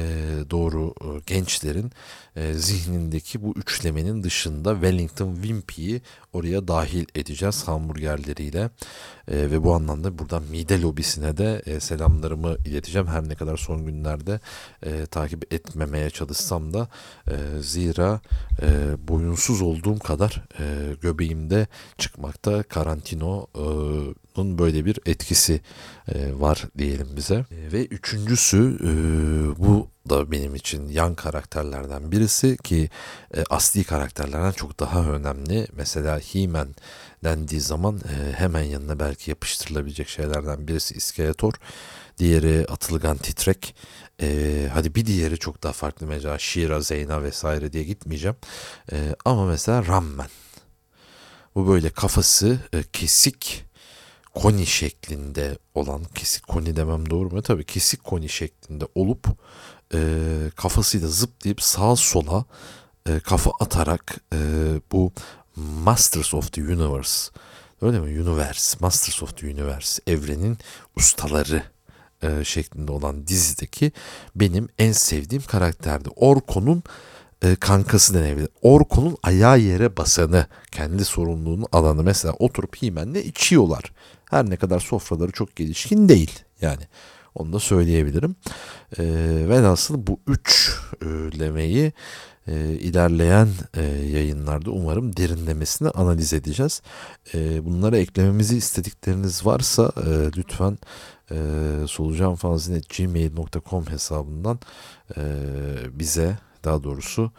B: doğru e, gençlerin e, zihnindeki bu üçlemenin dışında Wellington Wimpy'yi oraya dahil edeceğiz hamburgerleriyle. E, ve bu anlamda buradan mide lobisine de e, selamlarımı ileteceğim. Her ne kadar son günlerde e, takip etmemeye çalışsam da e, zira e, boyunsuz olduğum kadar e, göbeğimde çıkmakta karantino'nun böyle bir etkisi e, var diyelim bize e, ve üçüncüsü e, bu da benim için yan karakterlerden birisi ki e, asli karakterlerden çok daha önemli. Mesela He-Man dendiği zaman e, hemen yanına belki yapıştırılabilecek şeylerden birisi İskeletor. Diğeri Atılgan Titrek. E, hadi bir diğeri çok daha farklı mesela Shira, Zeyna vesaire diye gitmeyeceğim. E, ama mesela Ramman. Bu böyle kafası e, kesik koni şeklinde olan kesik koni demem doğru mu? Tabii kesik koni şeklinde olup e, kafasıyla zıplayıp sağa sola e, kafa atarak e, bu Masters of the Universe öyle mi? Universe, Masters of the Universe evrenin ustaları e, şeklinde olan dizideki benim en sevdiğim karakterdi. Orko'nun e, kankası denebilir. Orko'nun ayağı yere basanı, kendi sorumluluğunu alanı mesela oturup Himen'le içiyorlar. Her ne kadar sofraları çok gelişkin değil yani. Onu da söyleyebilirim. E, velhasıl bu üç lemeyi e, ilerleyen e, yayınlarda umarım derinlemesine analiz edeceğiz. E, bunlara eklememizi istedikleriniz varsa e, lütfen e, solucanfanzine.gmail.com hesabından e, bize daha doğrusu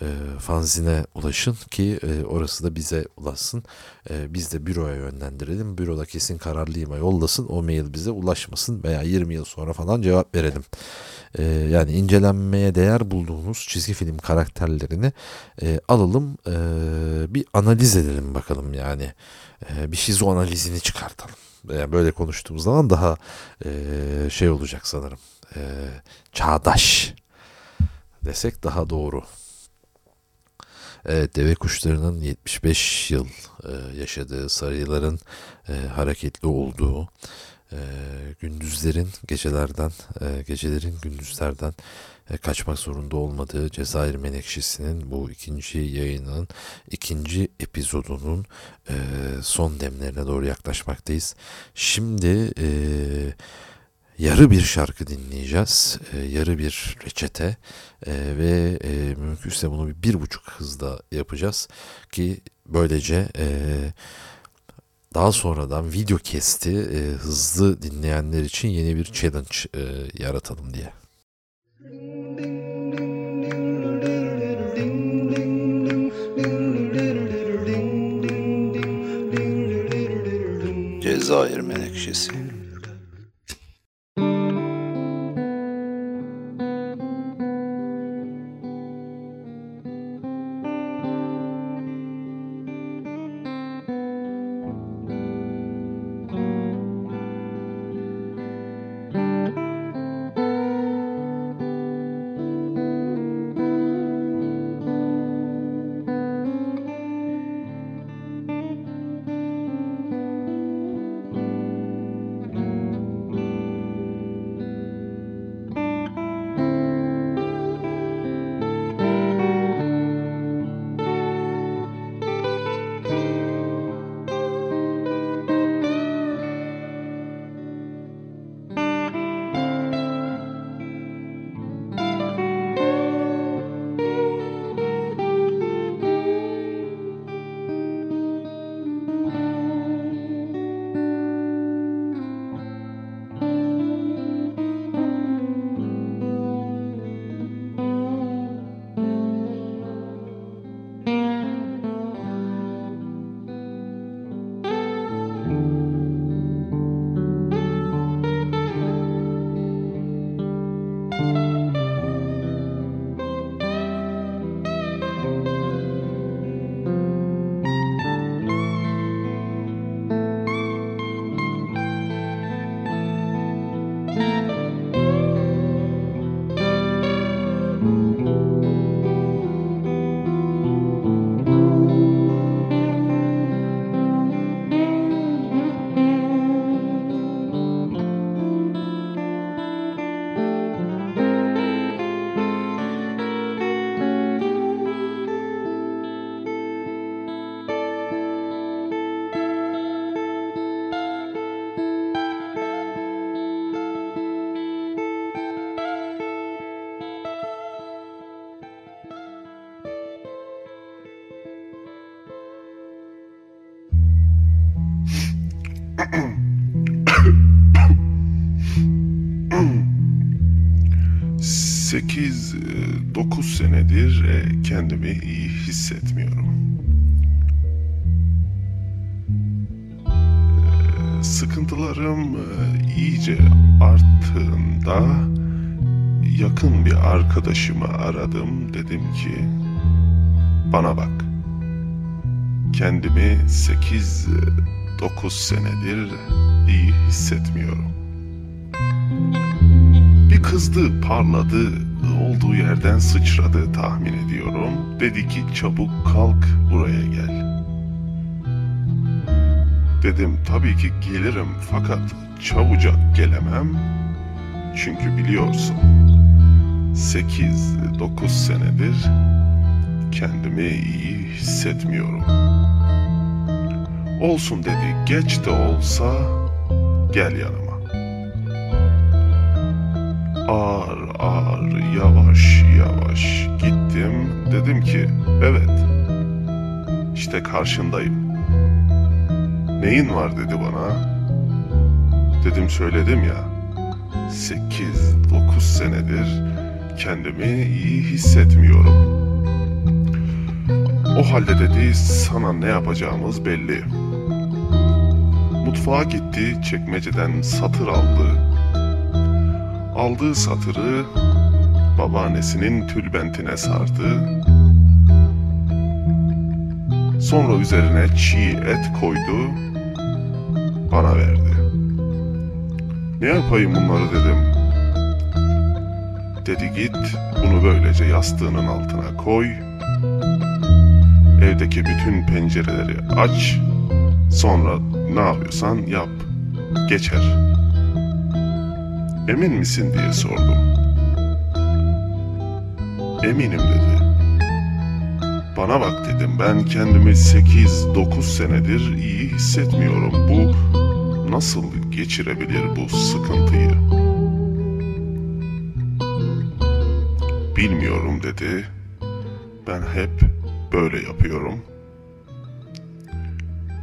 B: e, fanzine ulaşın ki e, orası da bize ulaşsın. E, biz de büroya yönlendirelim. Büroda kesin kararlıyıma yollasın. O mail bize ulaşmasın veya 20 yıl sonra falan cevap verelim. E, yani incelenmeye değer bulduğunuz çizgi film karakterlerini e, alalım. E, bir analiz edelim bakalım yani. E, bir şizo analizini çıkartalım. Yani böyle konuştuğumuz zaman daha e, şey olacak sanırım. E, çağdaş desek daha doğru. Evet, deve kuşlarının 75 yıl e, yaşadığı, sarıların e, hareketli olduğu, e, gündüzlerin gecelerden, e, gecelerin gündüzlerden e, kaçmak zorunda olmadığı Cezayir Menekşesi'nin bu ikinci yayının ikinci epizodunun e, son demlerine doğru yaklaşmaktayız. Şimdi e, yarı bir şarkı dinleyeceğiz. E, yarı bir reçete e, ve e, mümkünse bunu bir, bir buçuk hızda yapacağız ki böylece e, daha sonradan video kesti e, hızlı dinleyenler için yeni bir challenge e, yaratalım diye.
C: Cezayir Menekşesi
D: Sekiz, e, dokuz senedir e, kendimi iyi hissetmiyorum. E, Sıkıntılarım iyice arttığında yakın bir arkadaşımı aradım. Dedim ki bana bak. Kendimi sekiz, e, dokuz senedir iyi hissetmiyorum. Bir kızdı, parladı, olduğu yerden sıçradı tahmin ediyorum. Dedi ki çabuk kalk buraya gel. Dedim tabii ki gelirim fakat çabucak gelemem. Çünkü biliyorsun 8-9 senedir kendimi iyi hissetmiyorum. Olsun dedi geç de olsa gel yanıma. Ağır ağır yavaş yavaş gittim. Dedim ki evet işte karşındayım. Neyin var dedi bana. Dedim söyledim ya. 8-9 senedir kendimi iyi hissetmiyorum. O halde dedi sana ne yapacağımız belli. Mutfağa gitti çekmeceden satır aldı. Aldığı satırı babaannesinin tülbentine sardı. Sonra üzerine çiğ et koydu, bana verdi. Ne yapayım bunları dedim. Dedi git bunu böylece yastığının altına koy. Evdeki bütün pencereleri aç. Sonra ne yapıyorsan yap. Geçer. Emin misin diye sordum. Eminim dedi. Bana bak dedim ben kendimi 8-9 senedir iyi hissetmiyorum. Bu nasıl geçirebilir bu sıkıntıyı? Bilmiyorum dedi. Ben hep böyle yapıyorum.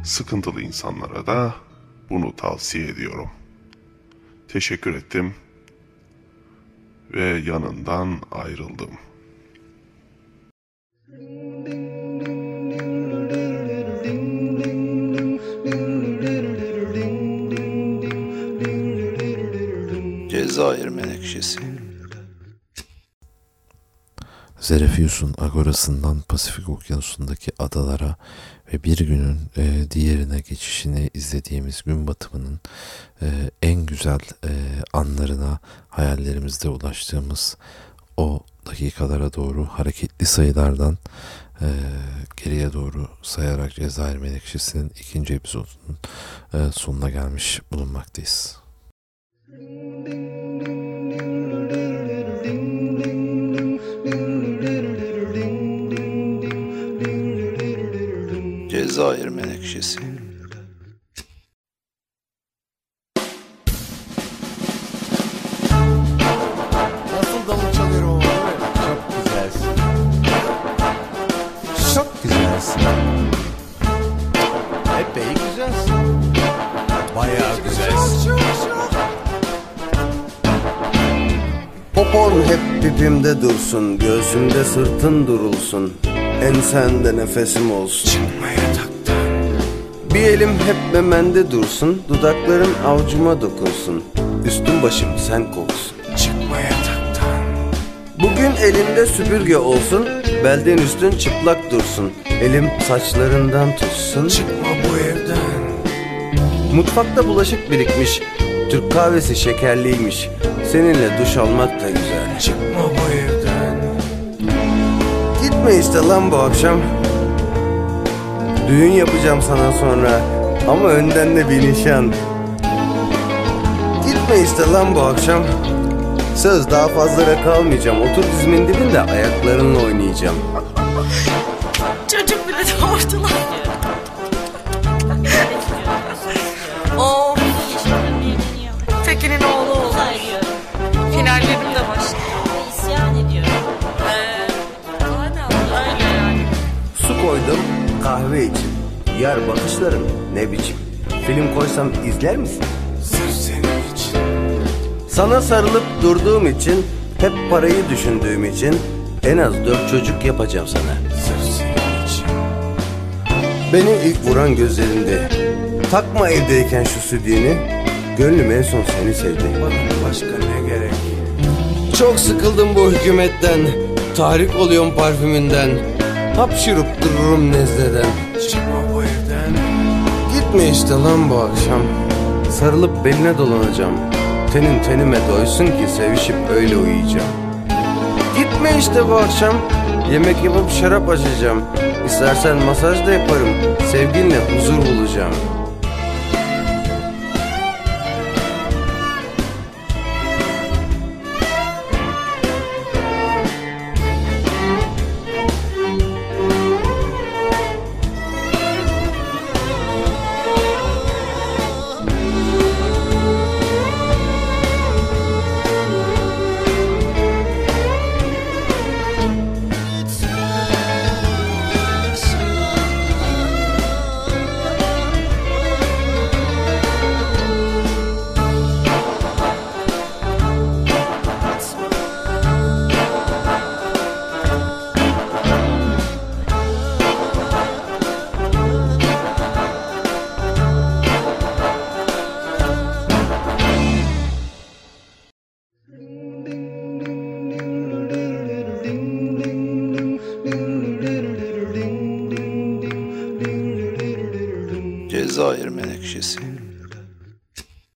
D: Sıkıntılı insanlara da bunu tavsiye ediyorum. Teşekkür ettim ve yanından ayrıldım.
B: Cezayir Menekşesi Zerefius'un agorasından Pasifik Okyanusu'ndaki adalara ve bir günün e, diğerine geçişini izlediğimiz gün batımının e, güzel e, anlarına hayallerimizde ulaştığımız o dakikalara doğru hareketli sayılardan e, geriye doğru sayarak Cezayir Menekşesi'nin ikinci episodunun e, sonuna gelmiş bulunmaktayız. Cezayir Menekşesi
E: Popon hep dibimde dursun Göğsümde sırtın durulsun. Ensende nefesim olsun.
C: Çıkma yataktan.
E: Bir elim hep memende dursun Dudakların avcuma dokunsun. Üstüm başım sen koksun.
C: Çıkma yataktan.
E: Bugün elinde süpürge olsun Belden üstün çıplak dursun. Elim saçlarından tutsun.
C: Çıkma bu evden.
E: Mutfakta bulaşık birikmiş Türk kahvesi şekerliymiş Seninle duş almak da güzel.
C: Çıkma bu evden.
E: Gitme işte lan bu akşam. Düğün yapacağım sana sonra. Ama önden de bir nişan. Gitme işte lan bu akşam. Söz daha fazlara kalmayacağım. Otur dizimin dibinde ayaklarınla oynayacağım.
F: Çocuk bile doğurdular.
E: Koydum kahve için Yar bakışların ne biçim Film koysam izler misin?
C: Sırf senin için.
E: Sana sarılıp durduğum için Hep parayı düşündüğüm için En az dört çocuk yapacağım sana
C: Sırf senin için.
E: Beni ilk vuran gözlerinde Takma evdeyken şu südüğünü Gönlüm en son seni sevdi
C: Bana başka ne gerek?
E: Çok sıkıldım bu hükümetten Tahrik oluyorum parfümünden Hapşırıp dururum nezleden.
C: Çıkma bu evden.
E: Gitme işte lan bu akşam. Sarılıp beline dolanacağım. Tenin tenime doysun ki sevişip öyle uyuyacağım. Gitme işte bu akşam. Yemek yapıp şarap açacağım. İstersen masaj da yaparım. Sevginle huzur bulacağım